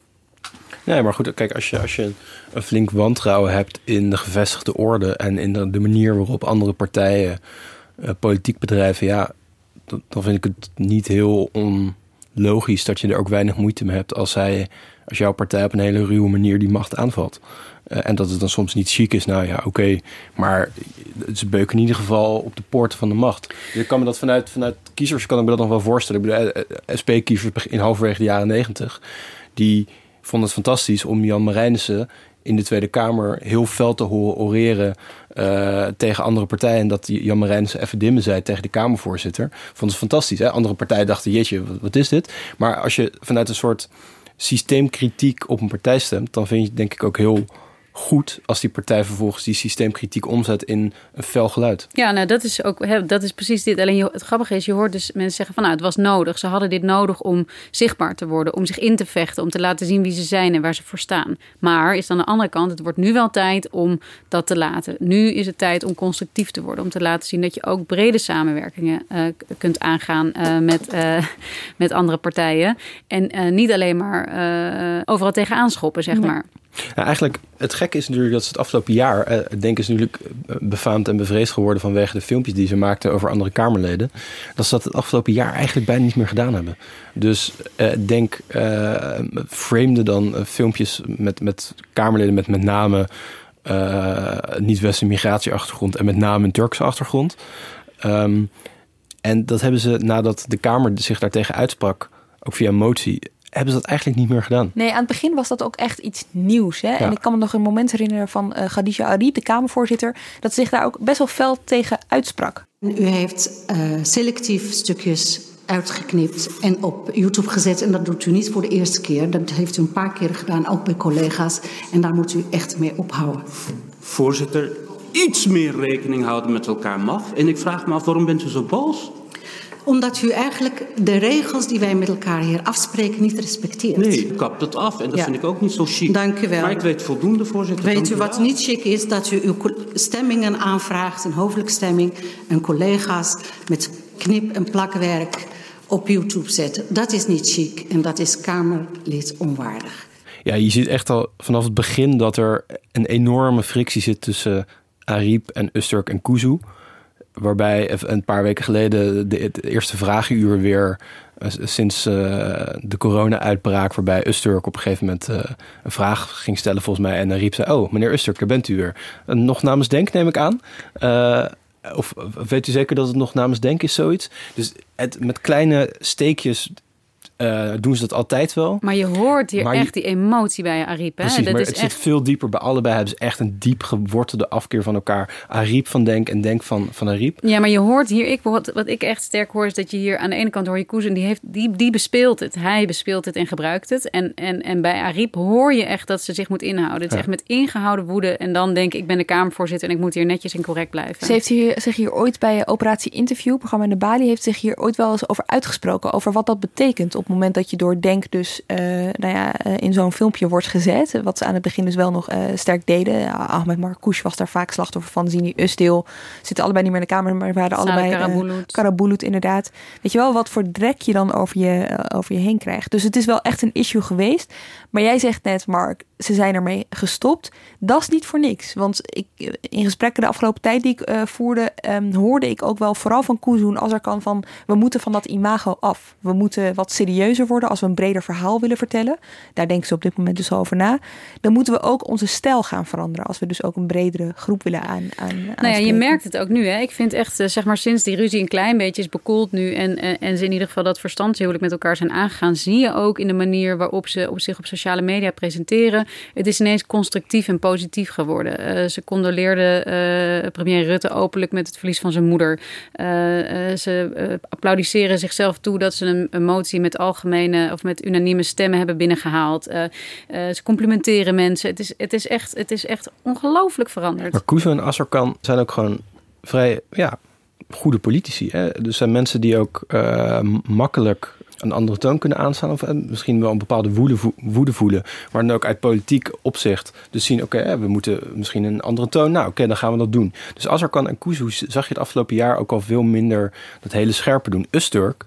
Nee, maar goed, kijk, als je, als je een flink wantrouwen hebt in de gevestigde orde en in de, de manier waarop andere partijen uh, politiek bedrijven, ja, dan, vind ik het niet heel onlogisch dat je er ook weinig moeite mee hebt als zij, als jouw partij op een hele ruwe manier die macht aanvalt. Uh, en dat het dan soms niet chic is, nou ja, oké, maar ze beuken in ieder geval op de poorten van de macht. Je kan me dat vanuit, vanuit kiezers, kan ik me dat nog wel voorstellen. Ik bedoel, eh, SP-kiezers in halverwege de jaren negentig, die vond het fantastisch om Jan Marijnissen in de Tweede Kamer heel fel te horen oreren uh, tegen andere partijen. En dat Jan Marijnissen even dimmen zei tegen de Kamervoorzitter. Vond het fantastisch. Hè? Andere partijen dachten, jeetje, wat, wat is dit? Maar als je vanuit een soort systeemkritiek op een partij stemt... dan vind je denk ik ook heel goed als die partij vervolgens die systeemkritiek omzet in een fel geluid. Ja, nou dat is ook hè, dat is precies dit. Alleen het grappige is, je hoort dus mensen zeggen van nou het was nodig. Ze hadden dit nodig om zichtbaar te worden, om zich in te vechten, om te laten zien wie ze zijn en waar ze voor staan. Maar is aan de andere kant, het wordt nu wel tijd om dat te laten. Nu is het tijd om constructief te worden, om te laten zien dat je ook brede samenwerkingen uh, kunt aangaan uh, met, uh, *laughs* met andere partijen en niet alleen maar overal tegenaan schoppen, zeg maar. Nou, eigenlijk, het gekke is natuurlijk dat ze het afgelopen jaar, eh, Denk is natuurlijk eh, befaamd en bevreesd geworden vanwege de filmpjes die ze maakten over andere Kamerleden. Dat ze dat het afgelopen jaar eigenlijk bijna niet meer gedaan hebben. Dus eh, Denk eh, framede dan uh, filmpjes met, met Kamerleden met met name uh, niet-westerse migratieachtergrond en met name een Turkse achtergrond. Um, en dat hebben ze nadat de Kamer zich daartegen uitsprak, ook via motie, hebben ze dat eigenlijk niet meer gedaan. Nee, aan het begin was dat ook echt iets nieuws. Hè? Ja. En ik kan me nog een moment herinneren van uh, Khadija Arib, de Kamervoorzitter, dat zich daar ook best wel fel tegen uitsprak. U heeft uh, selectief stukjes uitgeknipt en op YouTube gezet. En dat doet u niet voor de eerste keer. Dat heeft u een paar keer gedaan, ook bij collega's. En daar moet u echt mee ophouden. Voorzitter, iets meer rekening houden met elkaar mag. En ik vraag me af, waarom bent u zo boos? Omdat u eigenlijk de regels die wij met elkaar hier afspreken niet respecteert. Nee, u kapt het af en dat Ja. vind ik ook niet zo chic. Dank u wel. Maar ik weet voldoende, voorzitter. Weet u wat wel. niet chic is? Dat u uw stemmingen aanvraagt, een hoofdelijke stemming, en collega's met knip- en plakwerk op YouTube zetten. Dat is niet chic en dat is Kamerlid onwaardig. Ja, je ziet echt al vanaf het begin dat er een enorme frictie zit tussen Ariep en Usturk en Kuzu. Waarbij een paar weken geleden de, eerste vragenuur weer eh, sinds eh, de corona-uitbraak, waarbij Usturk op een gegeven moment eh, een vraag ging stellen volgens mij. En Ariep zei, oh meneer Usturk, daar bent u weer. Nog namens Denk neem ik aan. Of weet u zeker dat het nog namens Denk is, zoiets? Dus het, met kleine steekjes eh, doen ze dat altijd wel. Maar je hoort hier Maar je- echt die emotie bij Ariep. Hè? Precies, dat maar is het echt... zit veel dieper. Bij allebei hebben ze echt een diep gewortelde afkeer van elkaar. Ariep van Denk en Denk van, van Ariep. Ja, maar je hoort hier, ik, wat, wat ik echt sterk hoor, is dat je hier aan de ene kant hoor je Koes en die, heeft, die, die bespeelt het. Hij bespeelt het en gebruikt het. En, en, en bij Ariep hoor je echt dat ze zich moet inhouden. Het is Ja. echt met ingehouden woede. En dan denk ik, ik ben de Kamervoorzitter en ik moet hier netjes en correct blijven. Ze heeft hier, zich hier ooit bij Operatie Interview, programma in de Bali, heeft zich hier ooit wel eens over uitgesproken. Over wat dat betekent op moment dat je door Denk dus eh, nou ja, eh, in zo'n filmpje wordt gezet. Wat ze aan het begin dus wel nog eh, sterk deden. Ahmed Marcouch was daar vaak slachtoffer van. Zini Usdeel zitten allebei niet meer in de Kamer, maar waren allebei... Karabulut. Karabulut, inderdaad. Weet je wel, wat voor drek je dan over je, over je heen krijgt. Dus het is wel echt een issue geweest. Maar jij zegt net, Mark, ze zijn ermee gestopt. Dat is niet voor niks. Want ik, in gesprekken de afgelopen tijd die ik eh, voerde, ehm, hoorde ik ook wel vooral van Koezoen als er kan van, we moeten van dat imago af. We moeten wat serieuzer worden als we een breder verhaal willen vertellen. Daar denken ze op dit moment dus over na. Dan moeten we ook onze stijl gaan veranderen. Als we dus ook een bredere groep willen aan, aan Nou ja, je merkt het ook nu. Hè? Ik vind echt, eh, zeg maar, sinds die ruzie een klein beetje is bekoeld nu... en, en, en ze in ieder geval dat verstandshuwelijk met elkaar zijn aangegaan... zie je ook in de manier waarop ze op zich op sociale media presenteren... het is ineens constructief en positief geworden. Eh, ze condoleerde eh, premier Rutte openlijk met het verlies van zijn moeder. Eh, ze applaudisseren zichzelf toe dat ze een, motie met algemene... of met unanieme stemmen hebben binnengehaald. Eh, eh, ze complimenteren mensen. Het is, het is echt, het is echt ongelooflijk veranderd. Maar Kuzu en Asserkan zijn ook gewoon vrij ja, goede politici. Hè? Dus zijn mensen die ook makkelijk een andere toon kunnen aanstaan. Of eh, misschien wel een bepaalde woede, vo- woede voelen. Maar dan ook uit politiek opzicht. Dus zien, oké, hè, we moeten misschien een andere toon. Nou, oké, dan gaan we dat doen. Dus Asserkan en Kuzu zag je het afgelopen jaar ook al veel minder dat hele scherpe doen. Usturk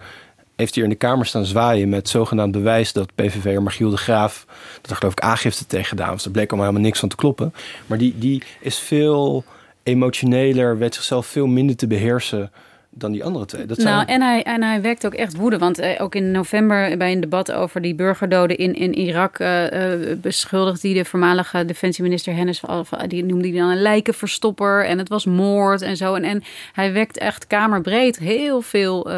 heeft hier in de Kamer staan zwaaien met zogenaamd bewijs dat PVV'er Margiel de Graaf, dat er geloof ik aangifte tegen gedaan was. Daar bleek allemaal helemaal niks van te kloppen. Maar die, die is veel emotioneler, weet zichzelf veel minder te beheersen dan die andere twee. Dat zijn Nou, en hij, en hij wekt ook echt woede. Want eh, ook in november bij een debat over die burgerdoden in, in Irak... eh, beschuldigt hij de voormalige defensieminister Hennis... die noemde hij dan een lijkenverstopper en het was moord en zo. En, en hij wekt echt kamerbreed heel veel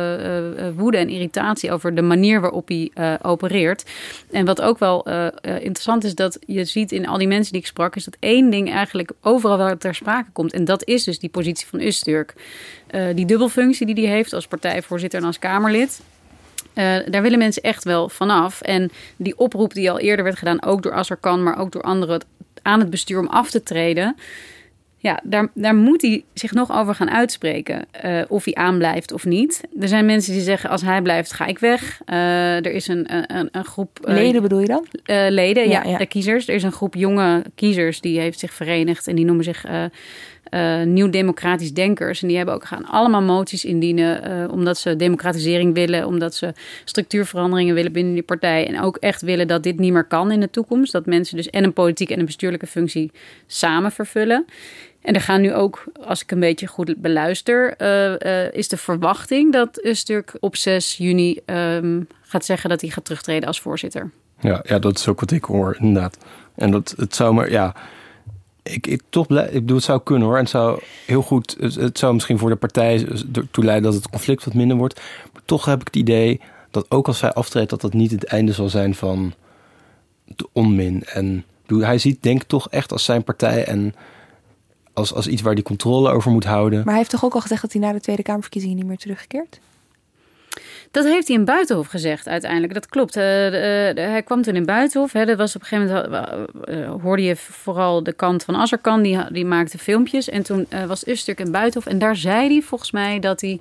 woede en irritatie... over de manier waarop hij opereert. En wat ook wel interessant is, dat je ziet in al die mensen die ik sprak... is dat één ding eigenlijk overal wel ter sprake komt. En dat is dus die positie van Usturk. Eh, die dubbelfunctie die hij heeft als partijvoorzitter en als Kamerlid. Eh, daar willen mensen echt wel vanaf. En die oproep die al eerder werd gedaan, ook door Azarkan, maar ook door anderen aan het bestuur om af te treden. Ja, daar, daar moet hij zich nog over gaan uitspreken. eh, of hij aanblijft of niet. Er zijn mensen die zeggen: als hij blijft, ga ik weg. Er is een, een, een groep. Leden bedoel je dan? leden, ja, Ja, ja. de kiezers. Er is een groep jonge kiezers die heeft zich verenigd en die noemen zich eh, Nieuw Democratisch Denkers. En die hebben ook gaan allemaal moties indienen eh, omdat ze democratisering willen, omdat ze structuurveranderingen willen binnen die partij en ook echt willen dat dit niet meer kan in de toekomst. Dat mensen dus en een politieke en een bestuurlijke functie samen vervullen. En er gaan nu ook, als ik een beetje goed beluister, eh, is de verwachting dat Usturk op 6 juni ehm, gaat zeggen dat hij gaat terugtreden als voorzitter. Ja, ja, dat is ook wat ik hoor, inderdaad. En dat het zou maar, ja, ik, ik toch ik bedoel, het zou kunnen hoor. En het zou heel goed, het, het zou misschien voor de partij ertoe leiden dat het conflict wat minder wordt. Maar toch heb ik het idee dat ook als zij aftreedt, dat dat niet het einde zal zijn van de onmin. En hij ziet denk ik toch echt als zijn partij en als, als iets waar hij controle over moet houden. Maar hij heeft toch ook al gezegd dat hij na de Tweede Kamerverkiezingen niet meer terugkeert? Dat heeft hij in Buitenhof gezegd uiteindelijk. Dat klopt. Uh, hij kwam toen in Buitenhof. Hè, dat was op een gegeven moment uh, hoorde je vooral de kant van Azarkan. Die, die maakte filmpjes. En toen was Ustuk in Buitenhof. En daar zei hij volgens mij dat hij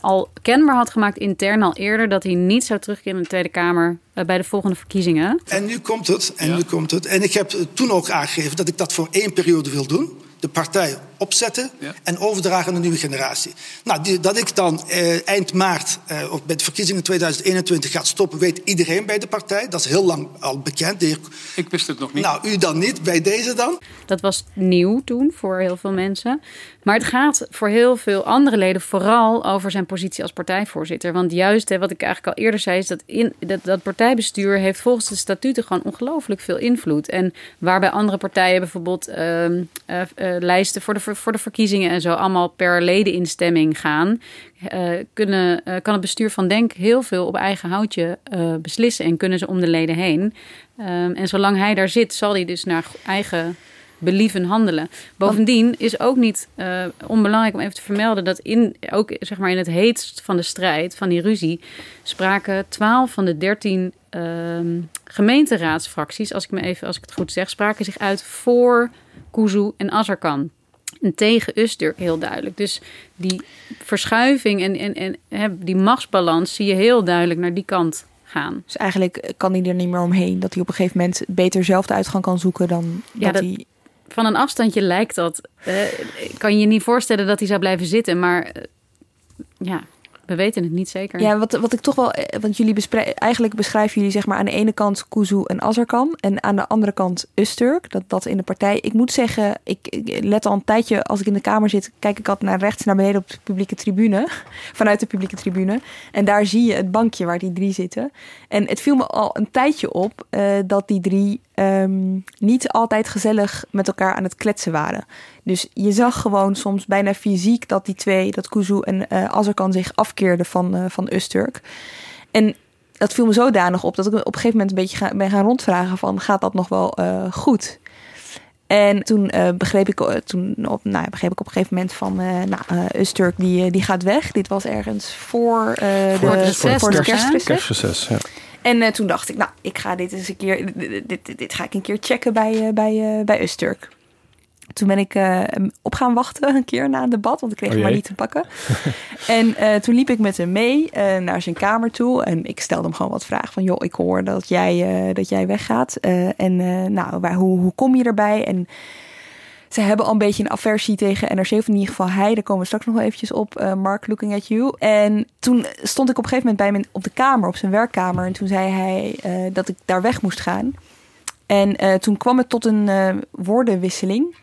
al kenbaar had gemaakt intern al eerder... dat hij niet zou terugkeren in de Tweede Kamer bij de volgende verkiezingen. En nu komt het. En nu komt het. En ik heb toen ook aangegeven dat ik dat voor één periode wil doen de partij opzetten en overdragen aan de nieuwe generatie. Nou, die, dat ik dan eh, eind maart eh, of bij de verkiezingen 2021 gaat stoppen, weet iedereen bij de partij. Dat is heel lang al bekend. Heer... Ik wist het nog niet. Nou, u dan niet, bij deze dan? Dat was nieuw toen voor heel veel mensen. Maar het gaat voor heel veel andere leden vooral over zijn positie als partijvoorzitter. Want juist hè, wat ik eigenlijk al eerder zei, is dat, in, dat, dat partijbestuur heeft volgens de statuten gewoon ongelooflijk veel invloed. En waarbij andere partijen bijvoorbeeld uh, uh, lijsten voor de, voor de verkiezingen en zo allemaal per ledeninstemming gaan, uh, kunnen, kan het bestuur van Denk heel veel op eigen houtje beslissen en kunnen ze om de leden heen. Um, en zolang hij daar zit, zal hij dus naar eigen believen handelen. Bovendien is ook niet onbelangrijk om even te vermelden dat in, ook zeg maar in het heetst van de strijd, van die ruzie, spraken 12 van de 13 uh, gemeenteraadsfracties, als ik, me even, als ik het goed zeg, spraken zich uit voor Kuzu en Azarkan. En tegen Usturk heel duidelijk. Dus die verschuiving en, en, en die machtsbalans zie je heel duidelijk naar die kant gaan. Dus eigenlijk kan hij er niet meer omheen. Dat hij op een gegeven moment beter zelf de uitgang kan zoeken dan ja, dat, hij van een afstandje lijkt dat. Uh, kan je je niet voorstellen dat hij zou blijven zitten, maar uh, ja, we weten het niet zeker. Ja, wat, wat ik toch wel. Eh, want jullie eigenlijk beschrijven jullie zeg maar aan de ene kant Kuzu en Azarkan. En aan de andere kant Usturk. Dat, dat in de partij. Ik moet zeggen, ik, let al een tijdje als ik in de kamer zit. Kijk ik altijd naar rechts, naar beneden op de publieke tribune. *laughs* Vanuit de publieke tribune. En daar zie je het bankje waar die drie zitten. En het viel me al een tijdje op uh, dat die drie um, niet altijd gezellig met elkaar aan het kletsen waren. Dus je zag gewoon soms bijna fysiek dat die twee, dat Kuzu en uh, Azarkan, zich afkeerden van, uh, van Usturk. En dat viel me zodanig op dat ik op een gegeven moment een beetje ga, ben gaan rondvragen van gaat dat nog wel uh, goed? En toen uh, begreep, ik, toen op, nou, begreep ik op een gegeven moment van, uh, nou, Usturk die, die gaat weg. Dit was ergens voor, voor, de, voor, voor de kerstreces. Ja. En toen dacht ik, nou, ik ga dit eens een keer, dit, dit, dit ga ik een keer checken bij, bij, bij Usturk. Toen ben ik uh, op gaan wachten een keer na een debat, want ik kreeg oh hem maar niet te pakken. *laughs* en uh, toen liep ik met hem mee uh, naar zijn kamer toe en ik stelde hem gewoon wat vragen van, joh, ik hoor dat jij, dat jij weggaat. en nou, waar, hoe, hoe kom je erbij? En ze hebben al een beetje een aversie tegen NRC, of in ieder geval hij. Daar komen we straks nog wel eventjes op. Mark, looking at you. En toen stond ik op een gegeven moment bij hem op de kamer, op zijn werkkamer. En toen zei hij dat ik daar weg moest gaan. En toen kwam het tot een woordenwisseling.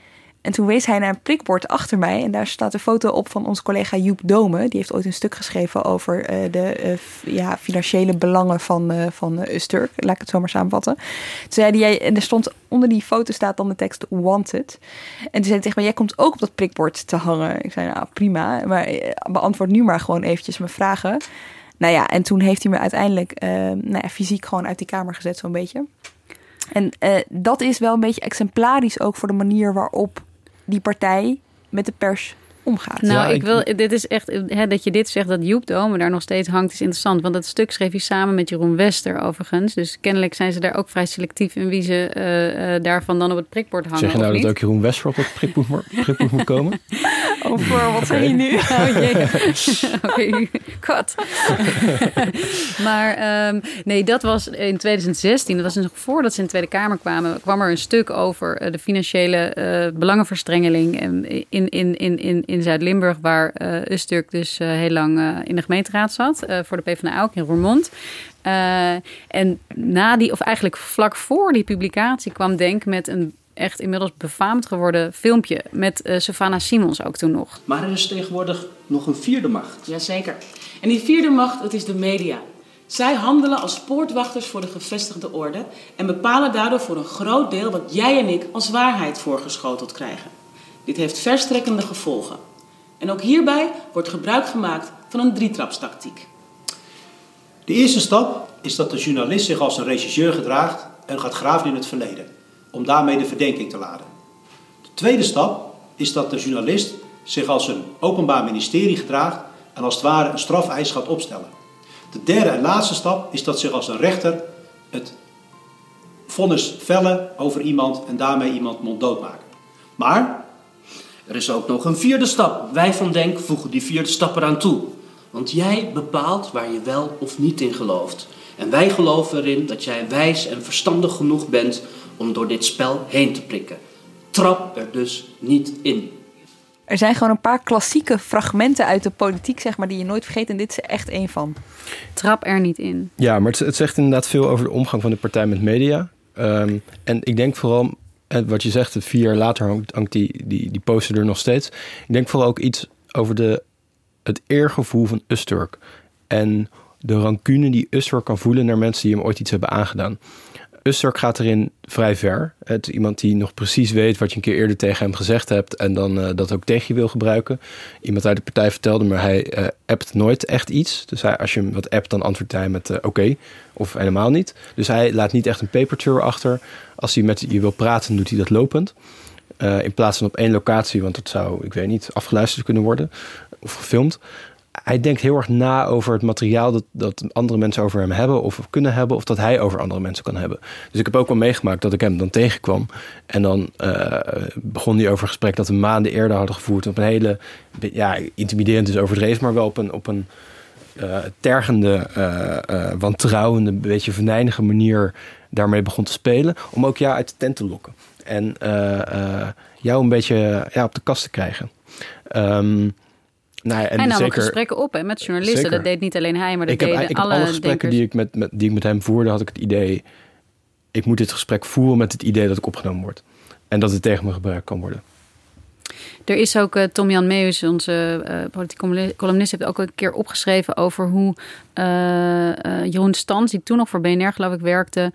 En toen wees hij naar een prikbord achter mij. En daar staat een foto op van onze collega Joep Dome. Die heeft ooit een stuk geschreven over uh, de uh, ja, financiële belangen van, uh, van Usturk. Laat ik het zo maar samenvatten. Toen zei hij, en er stond onder die foto staat dan de tekst Wanted. En toen zei hij tegen mij, jij komt ook op dat prikbord te hangen. Ik zei, nou prima. Maar beantwoord nu maar gewoon eventjes mijn vragen. Nou ja, en toen heeft hij me uiteindelijk nou ja, fysiek gewoon uit die kamer gezet, zo'n beetje. En dat is wel een beetje exemplarisch ook voor de manier waarop die partij met de pers omgaat. Nou, ik wil, dit is echt, hè, dat je dit zegt, dat Joep de Ome daar nog steeds hangt, is interessant. Want dat stuk schreef hij samen met Jeroen Wester overigens. Dus kennelijk zijn ze daar ook vrij selectief in wie ze uh, uh, daarvan dan op het prikbord hangen. Zeg je nou dat ook Jeroen Wester op het prikbord, moet komen? *laughs* Over, wat okay. zeg je nu? *laughs* Oh jee. *laughs* Oké, kat. maar um, nee, dat was in 2016, dat was nog voordat ze in de Tweede Kamer kwamen, kwam er een stuk over uh, de financiële uh, belangenverstrengeling in, in, in, in, in Zuid-Limburg, waar uh, Usturk dus heel lang in de gemeenteraad zat, voor de PvdA ook in Roermond. en na die, of eigenlijk vlak voor die publicatie, kwam Denk met een echt inmiddels befaamd geworden filmpje met uh, Savannah Simons ook toen nog. Maar er is tegenwoordig nog een vierde macht. Jazeker. En die vierde macht, dat is de media. Zij handelen als poortwachters voor de gevestigde orde en bepalen daardoor voor een groot deel wat jij en ik als waarheid voorgeschoteld krijgen. Dit heeft verstrekkende gevolgen. En ook hierbij wordt gebruik gemaakt van een drietrapstactiek. De eerste stap is dat de journalist zich als een regisseur gedraagt en gaat graven in het verleden om daarmee de verdenking te laden. De tweede stap is dat de journalist zich als een openbaar ministerie gedraagt en als het ware een strafeis gaat opstellen. De derde en laatste stap is dat zich als een rechter het vonnis vellen over iemand en daarmee iemand monddood maken. Maar er is ook nog een vierde stap. Wij van Denk voegen die vierde stap eraan toe. Want jij bepaalt waar je wel of niet in gelooft. En wij geloven erin dat jij wijs en verstandig genoeg bent om door dit spel heen te prikken. Trap er dus niet in. Er zijn gewoon een paar klassieke fragmenten uit de politiek, zeg maar, die je nooit vergeet. En dit is echt één van. Trap er niet in. Ja, maar het, het zegt inderdaad veel over de omgang van de partij met media. Ehm, en ik denk vooral, wat je zegt, vier jaar later hangt, die, die, die poster er nog steeds. Ik denk vooral ook iets over de, het eergevoel van Usturk. En de rancune die Usturk kan voelen naar mensen die hem ooit iets hebben aangedaan. Usturk gaat erin vrij ver. Het iemand die nog precies weet wat je een keer eerder tegen hem gezegd hebt en dan uh, dat ook tegen je wil gebruiken. Iemand uit de partij vertelde me, hij uh, appt nooit echt iets. Dus hij, als je hem wat appt, dan antwoordt hij met uh, oké of helemaal niet. Dus hij laat niet echt een paperture achter. Als hij met je wil praten, doet hij dat lopend. in plaats van op één locatie, want dat zou, ik weet niet, afgeluisterd kunnen worden of gefilmd hij denkt heel erg na over het materiaal dat, dat andere mensen over hem hebben of kunnen hebben, of dat hij over andere mensen kan hebben. Dus ik heb ook wel meegemaakt dat ik hem dan tegenkwam. En dan uh, begon hij over een gesprek dat we maanden eerder hadden gevoerd. Op een hele, ja, intimiderend is overdreven, maar wel op een, op een uh, tergende, uh, wantrouwende, een beetje venijnige manier daarmee begon te spelen. Om ook jou uit de tent te lokken. En jou een beetje ja, op de kast te krijgen. Um, nou, en hij nam zeker, ook gesprekken op hè, met journalisten. Zeker. Dat deed niet alleen hij, maar dat ik deden heb, ik alle, alle gesprekken die ik, met, met, die ik met hem voerde, had ik het idee... ik moet dit gesprek voeren met het idee dat ik opgenomen word. En dat het tegen me gebruikt kan worden. Er is ook uh, Tom-Jan Meus, onze uh, politiek columnist, heeft ook een keer opgeschreven over hoe uh, Jeroen Stans, die toen nog voor BNR geloof ik werkte,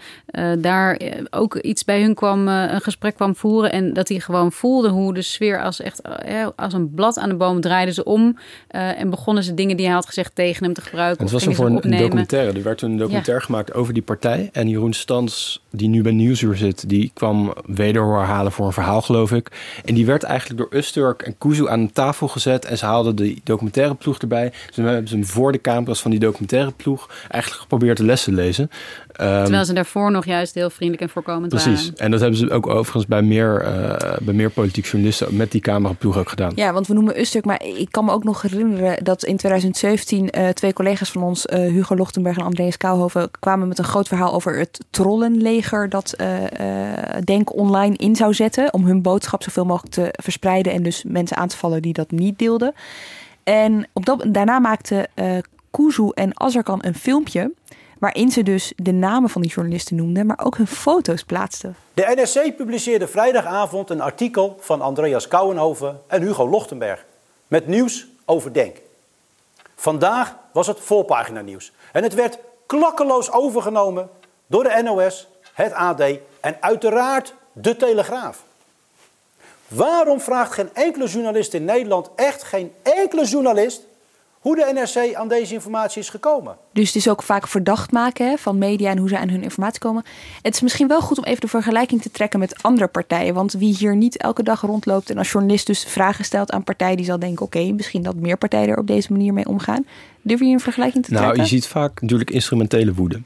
daar ook iets bij hun kwam, een gesprek kwam voeren. En dat hij gewoon voelde hoe de sfeer als echt als een blad aan de boom draaide ze om. en begonnen ze dingen die hij had gezegd tegen hem te gebruiken. Het was een voor een, documentaire. Er werd toen een documentaire gemaakt over die partij. En Jeroen Stans, die nu bij Nieuwsuur zit, die kwam wederhoor halen voor een verhaal geloof ik. En die werd eigenlijk door Usturk en Kuzu aan de tafel gezet. En ze haalden de documentaire ploeg erbij. Ze hebben ze hem voor de camera's van die documentaire ploeg eigenlijk geprobeerd de lessen te lezen. Um, Terwijl ze daarvoor nog juist heel vriendelijk en voorkomend precies. waren. Precies. En dat hebben ze ook overigens bij meer, uh, bij meer politiek journalisten met die cameraploeg ook gedaan. Ja, want we noemen Ustuk, maar ik kan me ook nog herinneren dat in 2017 uh, eh, twee collega's van ons, uh, Hugo Lochtenberg en Andreas Kouwhoven, kwamen met een groot verhaal over het trollenleger dat Denk online in zou zetten om hun boodschap zoveel mogelijk te verspreiden en dus mensen aan te vallen die dat niet deelden. En op dat, daarna maakte uh, Kuzu en Azarkan een filmpje waarin ze dus de namen van die journalisten noemden, maar ook hun foto's plaatsten. De NRC publiceerde vrijdagavond een artikel van Andreas Kouwenhoven en Hugo Lochtenberg met nieuws over Denk. Vandaag was het voorpagina nieuws en het werd klakkeloos overgenomen door de NOS, het AD en uiteraard de Telegraaf. Waarom vraagt geen enkele journalist in Nederland, echt geen enkele journalist, hoe de NRC aan deze informatie is gekomen. Dus het is ook vaak verdacht maken hè, van media en hoe ze aan hun informatie komen. Het is misschien wel goed om even de vergelijking te trekken met andere partijen. Want wie hier niet elke dag rondloopt en als journalist dus vragen stelt aan partijen, die zal denken: oké, misschien dat meer partijen er op deze manier mee omgaan. Durf je een vergelijking te trekken? Nou, je ziet vaak natuurlijk instrumentele woede.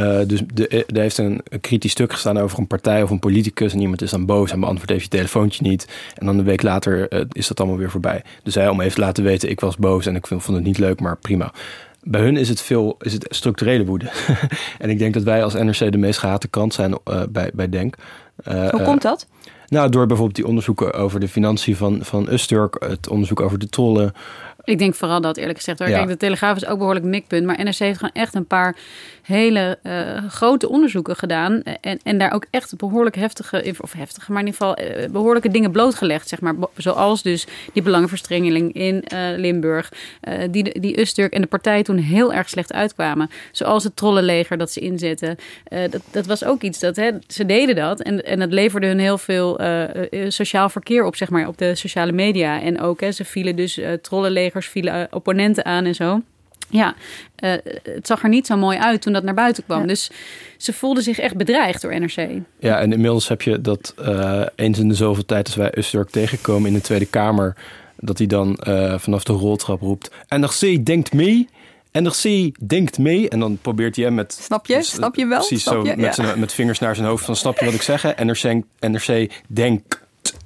Uh, dus de, er heeft een, een, kritisch stuk gestaan over een partij of een politicus. En iemand is dan boos en beantwoordt even je telefoontje niet. En dan een week later uh, is dat allemaal weer voorbij. Dus hij om even te laten weten, ik was boos en ik vond het niet leuk, maar prima. Bij hun is het veel is het structurele woede. *laughs* en ik denk dat wij als NRC de meest gehate krant zijn uh, bij, bij Denk. Hoe komt dat? Nou, door bijvoorbeeld die onderzoeken over de financiën van, van Usturk, het onderzoek over de trollen. Ik denk vooral dat, eerlijk gezegd. Hoor. Ja. Kijk, de Telegraaf is ook behoorlijk mikpunt. Maar NRC heeft gewoon echt een paar hele uh, grote onderzoeken gedaan. En, en daar ook echt behoorlijk heftige, of heftige, maar in ieder geval uh, behoorlijke dingen blootgelegd. Zeg maar. Zoals dus die belangenverstrengeling in uh, Limburg. die, die Usturk en de partij toen heel erg slecht uitkwamen. Zoals het trollenleger dat ze inzetten. dat, dat was ook iets dat, hè, ze deden dat. En, en dat leverde hun heel veel sociaal verkeer op, zeg maar, op de sociale media. En ook, hè, ze vielen dus trollenlegers, vielen opponenten aan en zo. Ja, uh, het zag er niet zo mooi uit toen dat naar buiten kwam. Dus ze voelden zich echt bedreigd door NRC. Ja, en inmiddels heb je dat uh, eens in de zoveel tijd... als wij Usturk tegenkomen in de Tweede Kamer... dat hij dan uh, vanaf de roltrap roept... NRC denkt mee... NRC denkt mee. En dan probeert hij met... Snap je? Snap je wel? Precies Snap zo je? met, Ja. zijn, met vingers naar zijn hoofd van snap je wat ik zeg? NRC, NRC denkt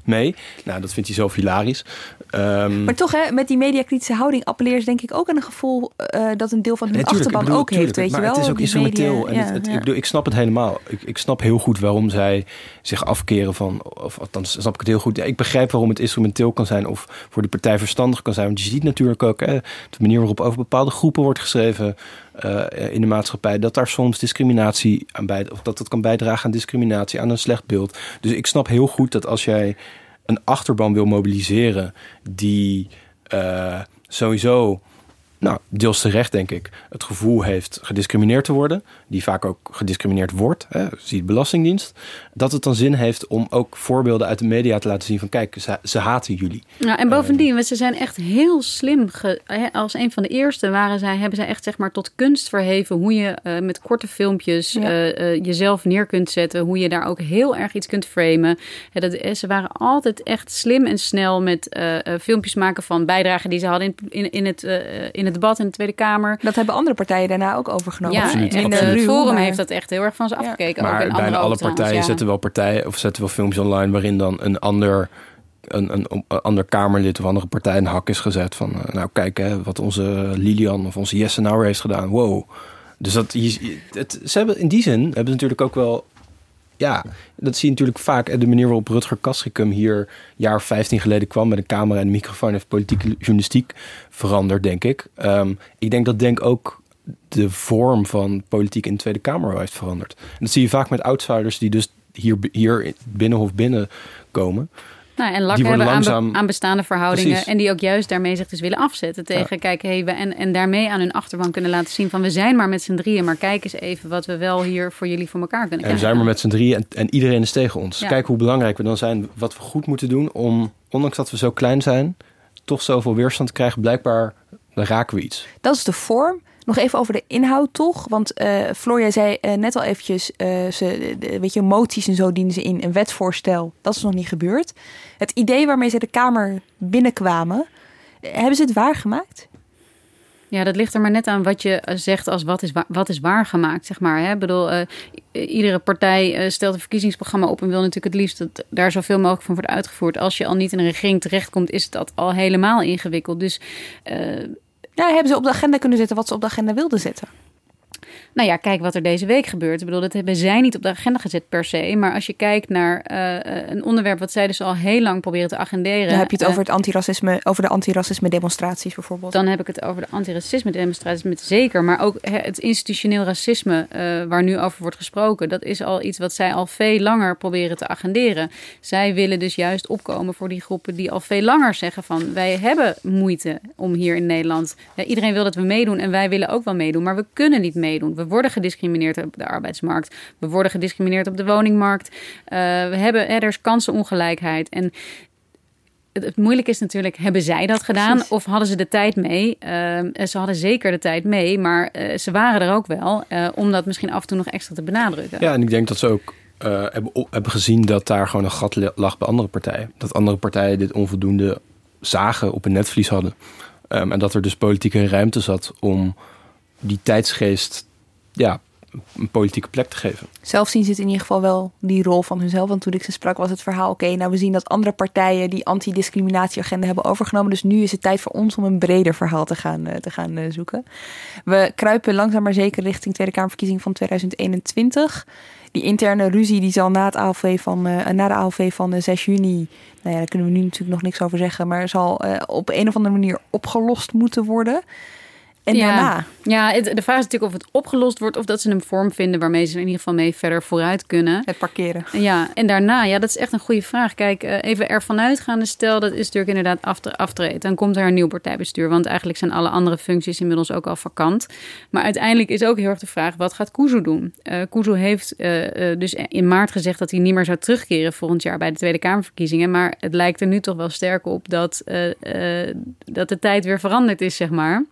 mee. Nou, dat vindt hij zelf hilarisch. Ehm, Maar toch, hè, met die mediakritische houding appelleer denk ik ook aan een gevoel eh, dat een deel van hun Nee, tuurlijk, achterban bedoel, ook heeft, weet je wel? het is ook instrumenteel. media- en het, ja, het- ja. Ik, bedoel, ik snap het helemaal. Ik, ik snap heel goed waarom zij zich afkeren van... Of althans, snap ik het heel goed. Ja, ik begrijp waarom het instrumenteel kan zijn... of voor die partij verstandig kan zijn. Want je ziet natuurlijk ook hè, de manier waarop over bepaalde groepen wordt geschreven... eh, in de maatschappij, dat daar soms discriminatie aan bij... of dat dat kan bijdragen aan discriminatie, aan een slecht beeld. Dus ik snap heel goed dat als jij een achterban wil mobiliseren... die eh, sowieso nou, deels terecht denk ik, het gevoel heeft gediscrimineerd te worden, die vaak ook gediscrimineerd wordt, hè, zie de Belastingdienst, dat het dan zin heeft om ook voorbeelden uit de media te laten zien van kijk, ze, ze haten jullie. Nou, en bovendien, want ze zijn echt heel slim. Ge, als een van de eerste waren zij, hebben zij echt zeg maar tot kunst verheven hoe je eh, met korte filmpjes Ja. eh, eh, jezelf neer kunt zetten, hoe je daar ook heel erg iets kunt framen. Hè, dat, ze waren altijd echt slim en snel met eh, eh, filmpjes maken van bijdragen die ze hadden in, in, in, het, eh, in het debat in de Tweede Kamer. Dat hebben andere partijen daarna ook overgenomen. Ja, Absoluut, en absoluut. het Forum maar- heeft dat echt heel erg van ze afgekeken. ook Maar en bijna alle trouwens, partijen ja. zetten wel partijen of zetten wel filmpjes online waarin dan een ander een, een, een ander Kamerlid of andere partij een hak is gezet van eh, nou kijk hè, wat onze Lilian of onze Jesse nou heeft gedaan. Wow. Dus dat het, ze hebben in die zin hebben ze natuurlijk ook wel ja, dat zie je natuurlijk vaak. De manier waarop Rutger Kastricum hier een jaar of 15 geleden kwam met een camera en een microfoon heeft politieke journalistiek veranderd, denk ik. Ehm, ik denk dat Denk ook de vorm van politiek in de Tweede Kamer heeft veranderd. En dat zie je vaak met outsiders die dus hier, hier binnenhof binnenkomen. Nou, en lak Die worden hebben aan, be- langzaam- aan bestaande verhoudingen. Precies. En die ook juist daarmee zich dus willen afzetten tegen. Kijk, hey, we, en, en daarmee aan hun achterban kunnen laten zien van we zijn maar met z'n drieën. Maar kijk eens even wat we wel hier voor jullie voor elkaar kunnen En we krijgen. zijn maar met z'n drieën en, en iedereen is tegen ons. Ja. Kijk hoe belangrijk we dan zijn, wat we goed moeten doen om, ondanks dat we zo klein zijn, toch zoveel weerstand te krijgen. Blijkbaar dan raken we iets. Dat is de vorm. Nog even over de inhoud toch? Want jij zei eh, net al eventjes, eh, ze, weet je, moties en zo dienen ze in. Een wetsvoorstel, dat is nog niet gebeurd. Het idee waarmee ze de Kamer binnenkwamen, hebben ze het waargemaakt? Ja, dat ligt er maar net aan wat je zegt als wat is, wa- wat is waargemaakt, zeg maar. Hè? Ik bedoel, iedere partij stelt een verkiezingsprogramma op... en wil natuurlijk het liefst dat daar zoveel mogelijk van wordt uitgevoerd. Als je al niet in een regering terechtkomt, is dat al helemaal ingewikkeld. Dus Ja, hebben ze op de agenda kunnen zetten wat ze op de agenda wilden zetten? Nou ja, kijk wat er deze week gebeurt. Ik bedoel, dat hebben zij niet op de agenda gezet per se. Maar als je kijkt naar eh, een onderwerp wat zij dus al heel lang proberen te agenderen. Dan heb je het eh, over, het antiracisme, over de antiracisme demonstraties bijvoorbeeld. Dan heb ik het over de antiracisme demonstraties met zeker. Maar ook het institutioneel racisme eh, waar nu over wordt gesproken. Dat is al iets wat zij al veel langer proberen te agenderen. Zij willen dus juist opkomen voor die groepen die al veel langer zeggen van... wij hebben moeite om hier in Nederland... Ja, iedereen wil dat we meedoen en wij willen ook wel meedoen. Maar we kunnen niet meedoen. We worden gediscrimineerd op de arbeidsmarkt. We worden gediscrimineerd op de woningmarkt. Eh, we hebben, hè, er is kansenongelijkheid. En het, het moeilijke is natuurlijk, hebben zij dat gedaan Precies. of hadden ze de tijd mee? Ehm, ze hadden zeker de tijd mee, maar eh, ze waren er ook wel eh, om dat misschien af en toe nog extra te benadrukken. Ja, en ik denk dat ze ook eh, hebben, hebben gezien dat daar gewoon een gat lag bij andere partijen. Dat andere partijen dit onvoldoende zagen op een netvlies hadden. Ehm, en dat er dus politieke ruimte zat om die tijdsgeest ja, een politieke plek te geven. Zelf zien ze het in ieder geval wel die rol van hunzelf. Want toen ik ze sprak was het verhaal... oké, nou we zien dat andere partijen die antidiscriminatieagenda hebben overgenomen. Dus nu is het tijd voor ons om een breder verhaal te gaan, eh, te gaan eh, zoeken. We kruipen langzaam maar zeker richting Tweede Kamerverkiezing van 2021. Die interne ruzie die zal na, het ALV van, eh, na de ALV van eh, 6 juni... nou ja, daar kunnen we nu natuurlijk nog niks over zeggen... maar zal op een of andere manier opgelost moeten worden... En ja. daarna? Ja, het- de vraag is natuurlijk of het opgelost wordt of dat ze een vorm vinden waarmee ze in ieder geval mee verder vooruit kunnen. Het parkeren. Ja, en daarna, ja, dat is echt een goede vraag. Kijk, eh, even ervan uitgaande stel, dat is natuurlijk inderdaad aftre- aftreden. Dan komt er een nieuw partijbestuur, want eigenlijk zijn alle andere functies inmiddels ook al vakant. Maar uiteindelijk is ook heel erg de vraag, wat gaat Kuzu doen? Kuzu heeft eh, dus in maart gezegd dat hij niet meer zou terugkeren volgend jaar bij de Tweede Kamerverkiezingen. Maar het lijkt er nu toch wel sterk op dat, dat de tijd weer veranderd is, zeg maar.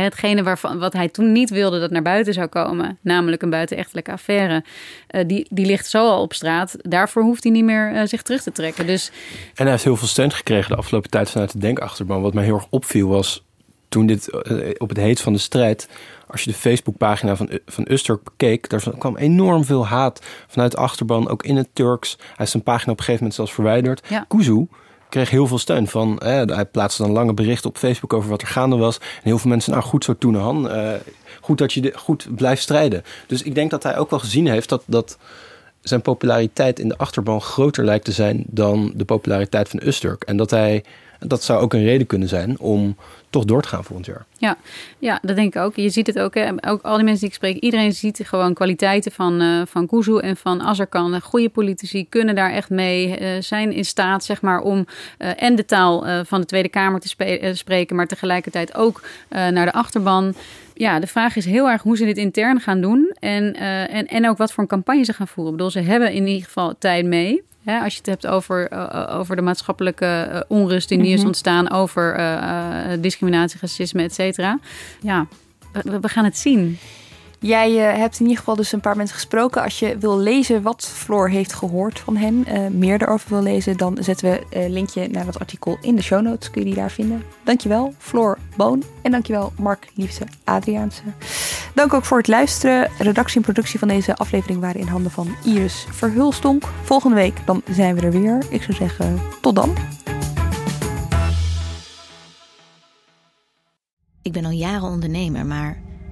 Hetgene waarvan, wat hij toen niet wilde dat naar buiten zou komen, namelijk een buitenechtelijke affaire, eh, die, die ligt zo al op straat. Daarvoor hoeft hij niet meer eh, zich terug te trekken. Dus En hij heeft heel veel steun gekregen de afgelopen tijd vanuit de denkachterban. Wat mij heel erg opviel was toen dit op het heet van de strijd als je de Facebookpagina van, van Usturk bekeek, daar kwam enorm veel haat vanuit de achterban, ook in het Turks. Hij is zijn pagina op een gegeven moment zelfs verwijderd. Ja. Kuzu kreeg heel veel steun van. hij plaatste dan lange berichten op Facebook over wat er gaande was. En heel veel mensen, nou goed zo Toenehan, uh, goed dat je de, goed blijft strijden. Dus ik denk dat hij ook wel gezien heeft dat, dat zijn populariteit in de achterban groter lijkt te zijn dan de populariteit van Usturk. En dat hij, dat zou ook een reden kunnen zijn om toch door te gaan volgend jaar. Ja, ja, dat denk ik ook. Je ziet het ook, hè. ook al die mensen die ik spreek, iedereen ziet gewoon kwaliteiten van, uh, van Kuzu en van Azarkan. Goede politici kunnen daar echt mee, uh, zijn in staat zeg maar, om uh, en de taal van de Tweede Kamer te spreken, maar tegelijkertijd ook naar de achterban. Ja, de vraag is heel erg hoe ze dit intern gaan doen en, en, en ook wat voor een campagne ze gaan voeren. Ik bedoel, ze hebben in ieder geval tijd mee als je het hebt over, uh, over de maatschappelijke uh, onrust die nu is mhm. ontstaan, over discriminatie, racisme, et cetera. Ja, we, we, gaan het zien. Jij hebt in ieder geval dus een paar mensen gesproken. Als je wil lezen wat Floor heeft gehoord van hem, meer erover wil lezen, dan zetten we een linkje naar dat artikel in de show notes. Kun je die daar vinden. Dankjewel, Floor Boon. En dankjewel, Mark Liefse Adriaanse. Dank ook voor het luisteren. Redactie en productie van deze aflevering waren in handen van Iris Verhulstonk. Volgende week dan zijn we er weer. Ik zou zeggen, tot dan. Ik ben al jaren ondernemer, maar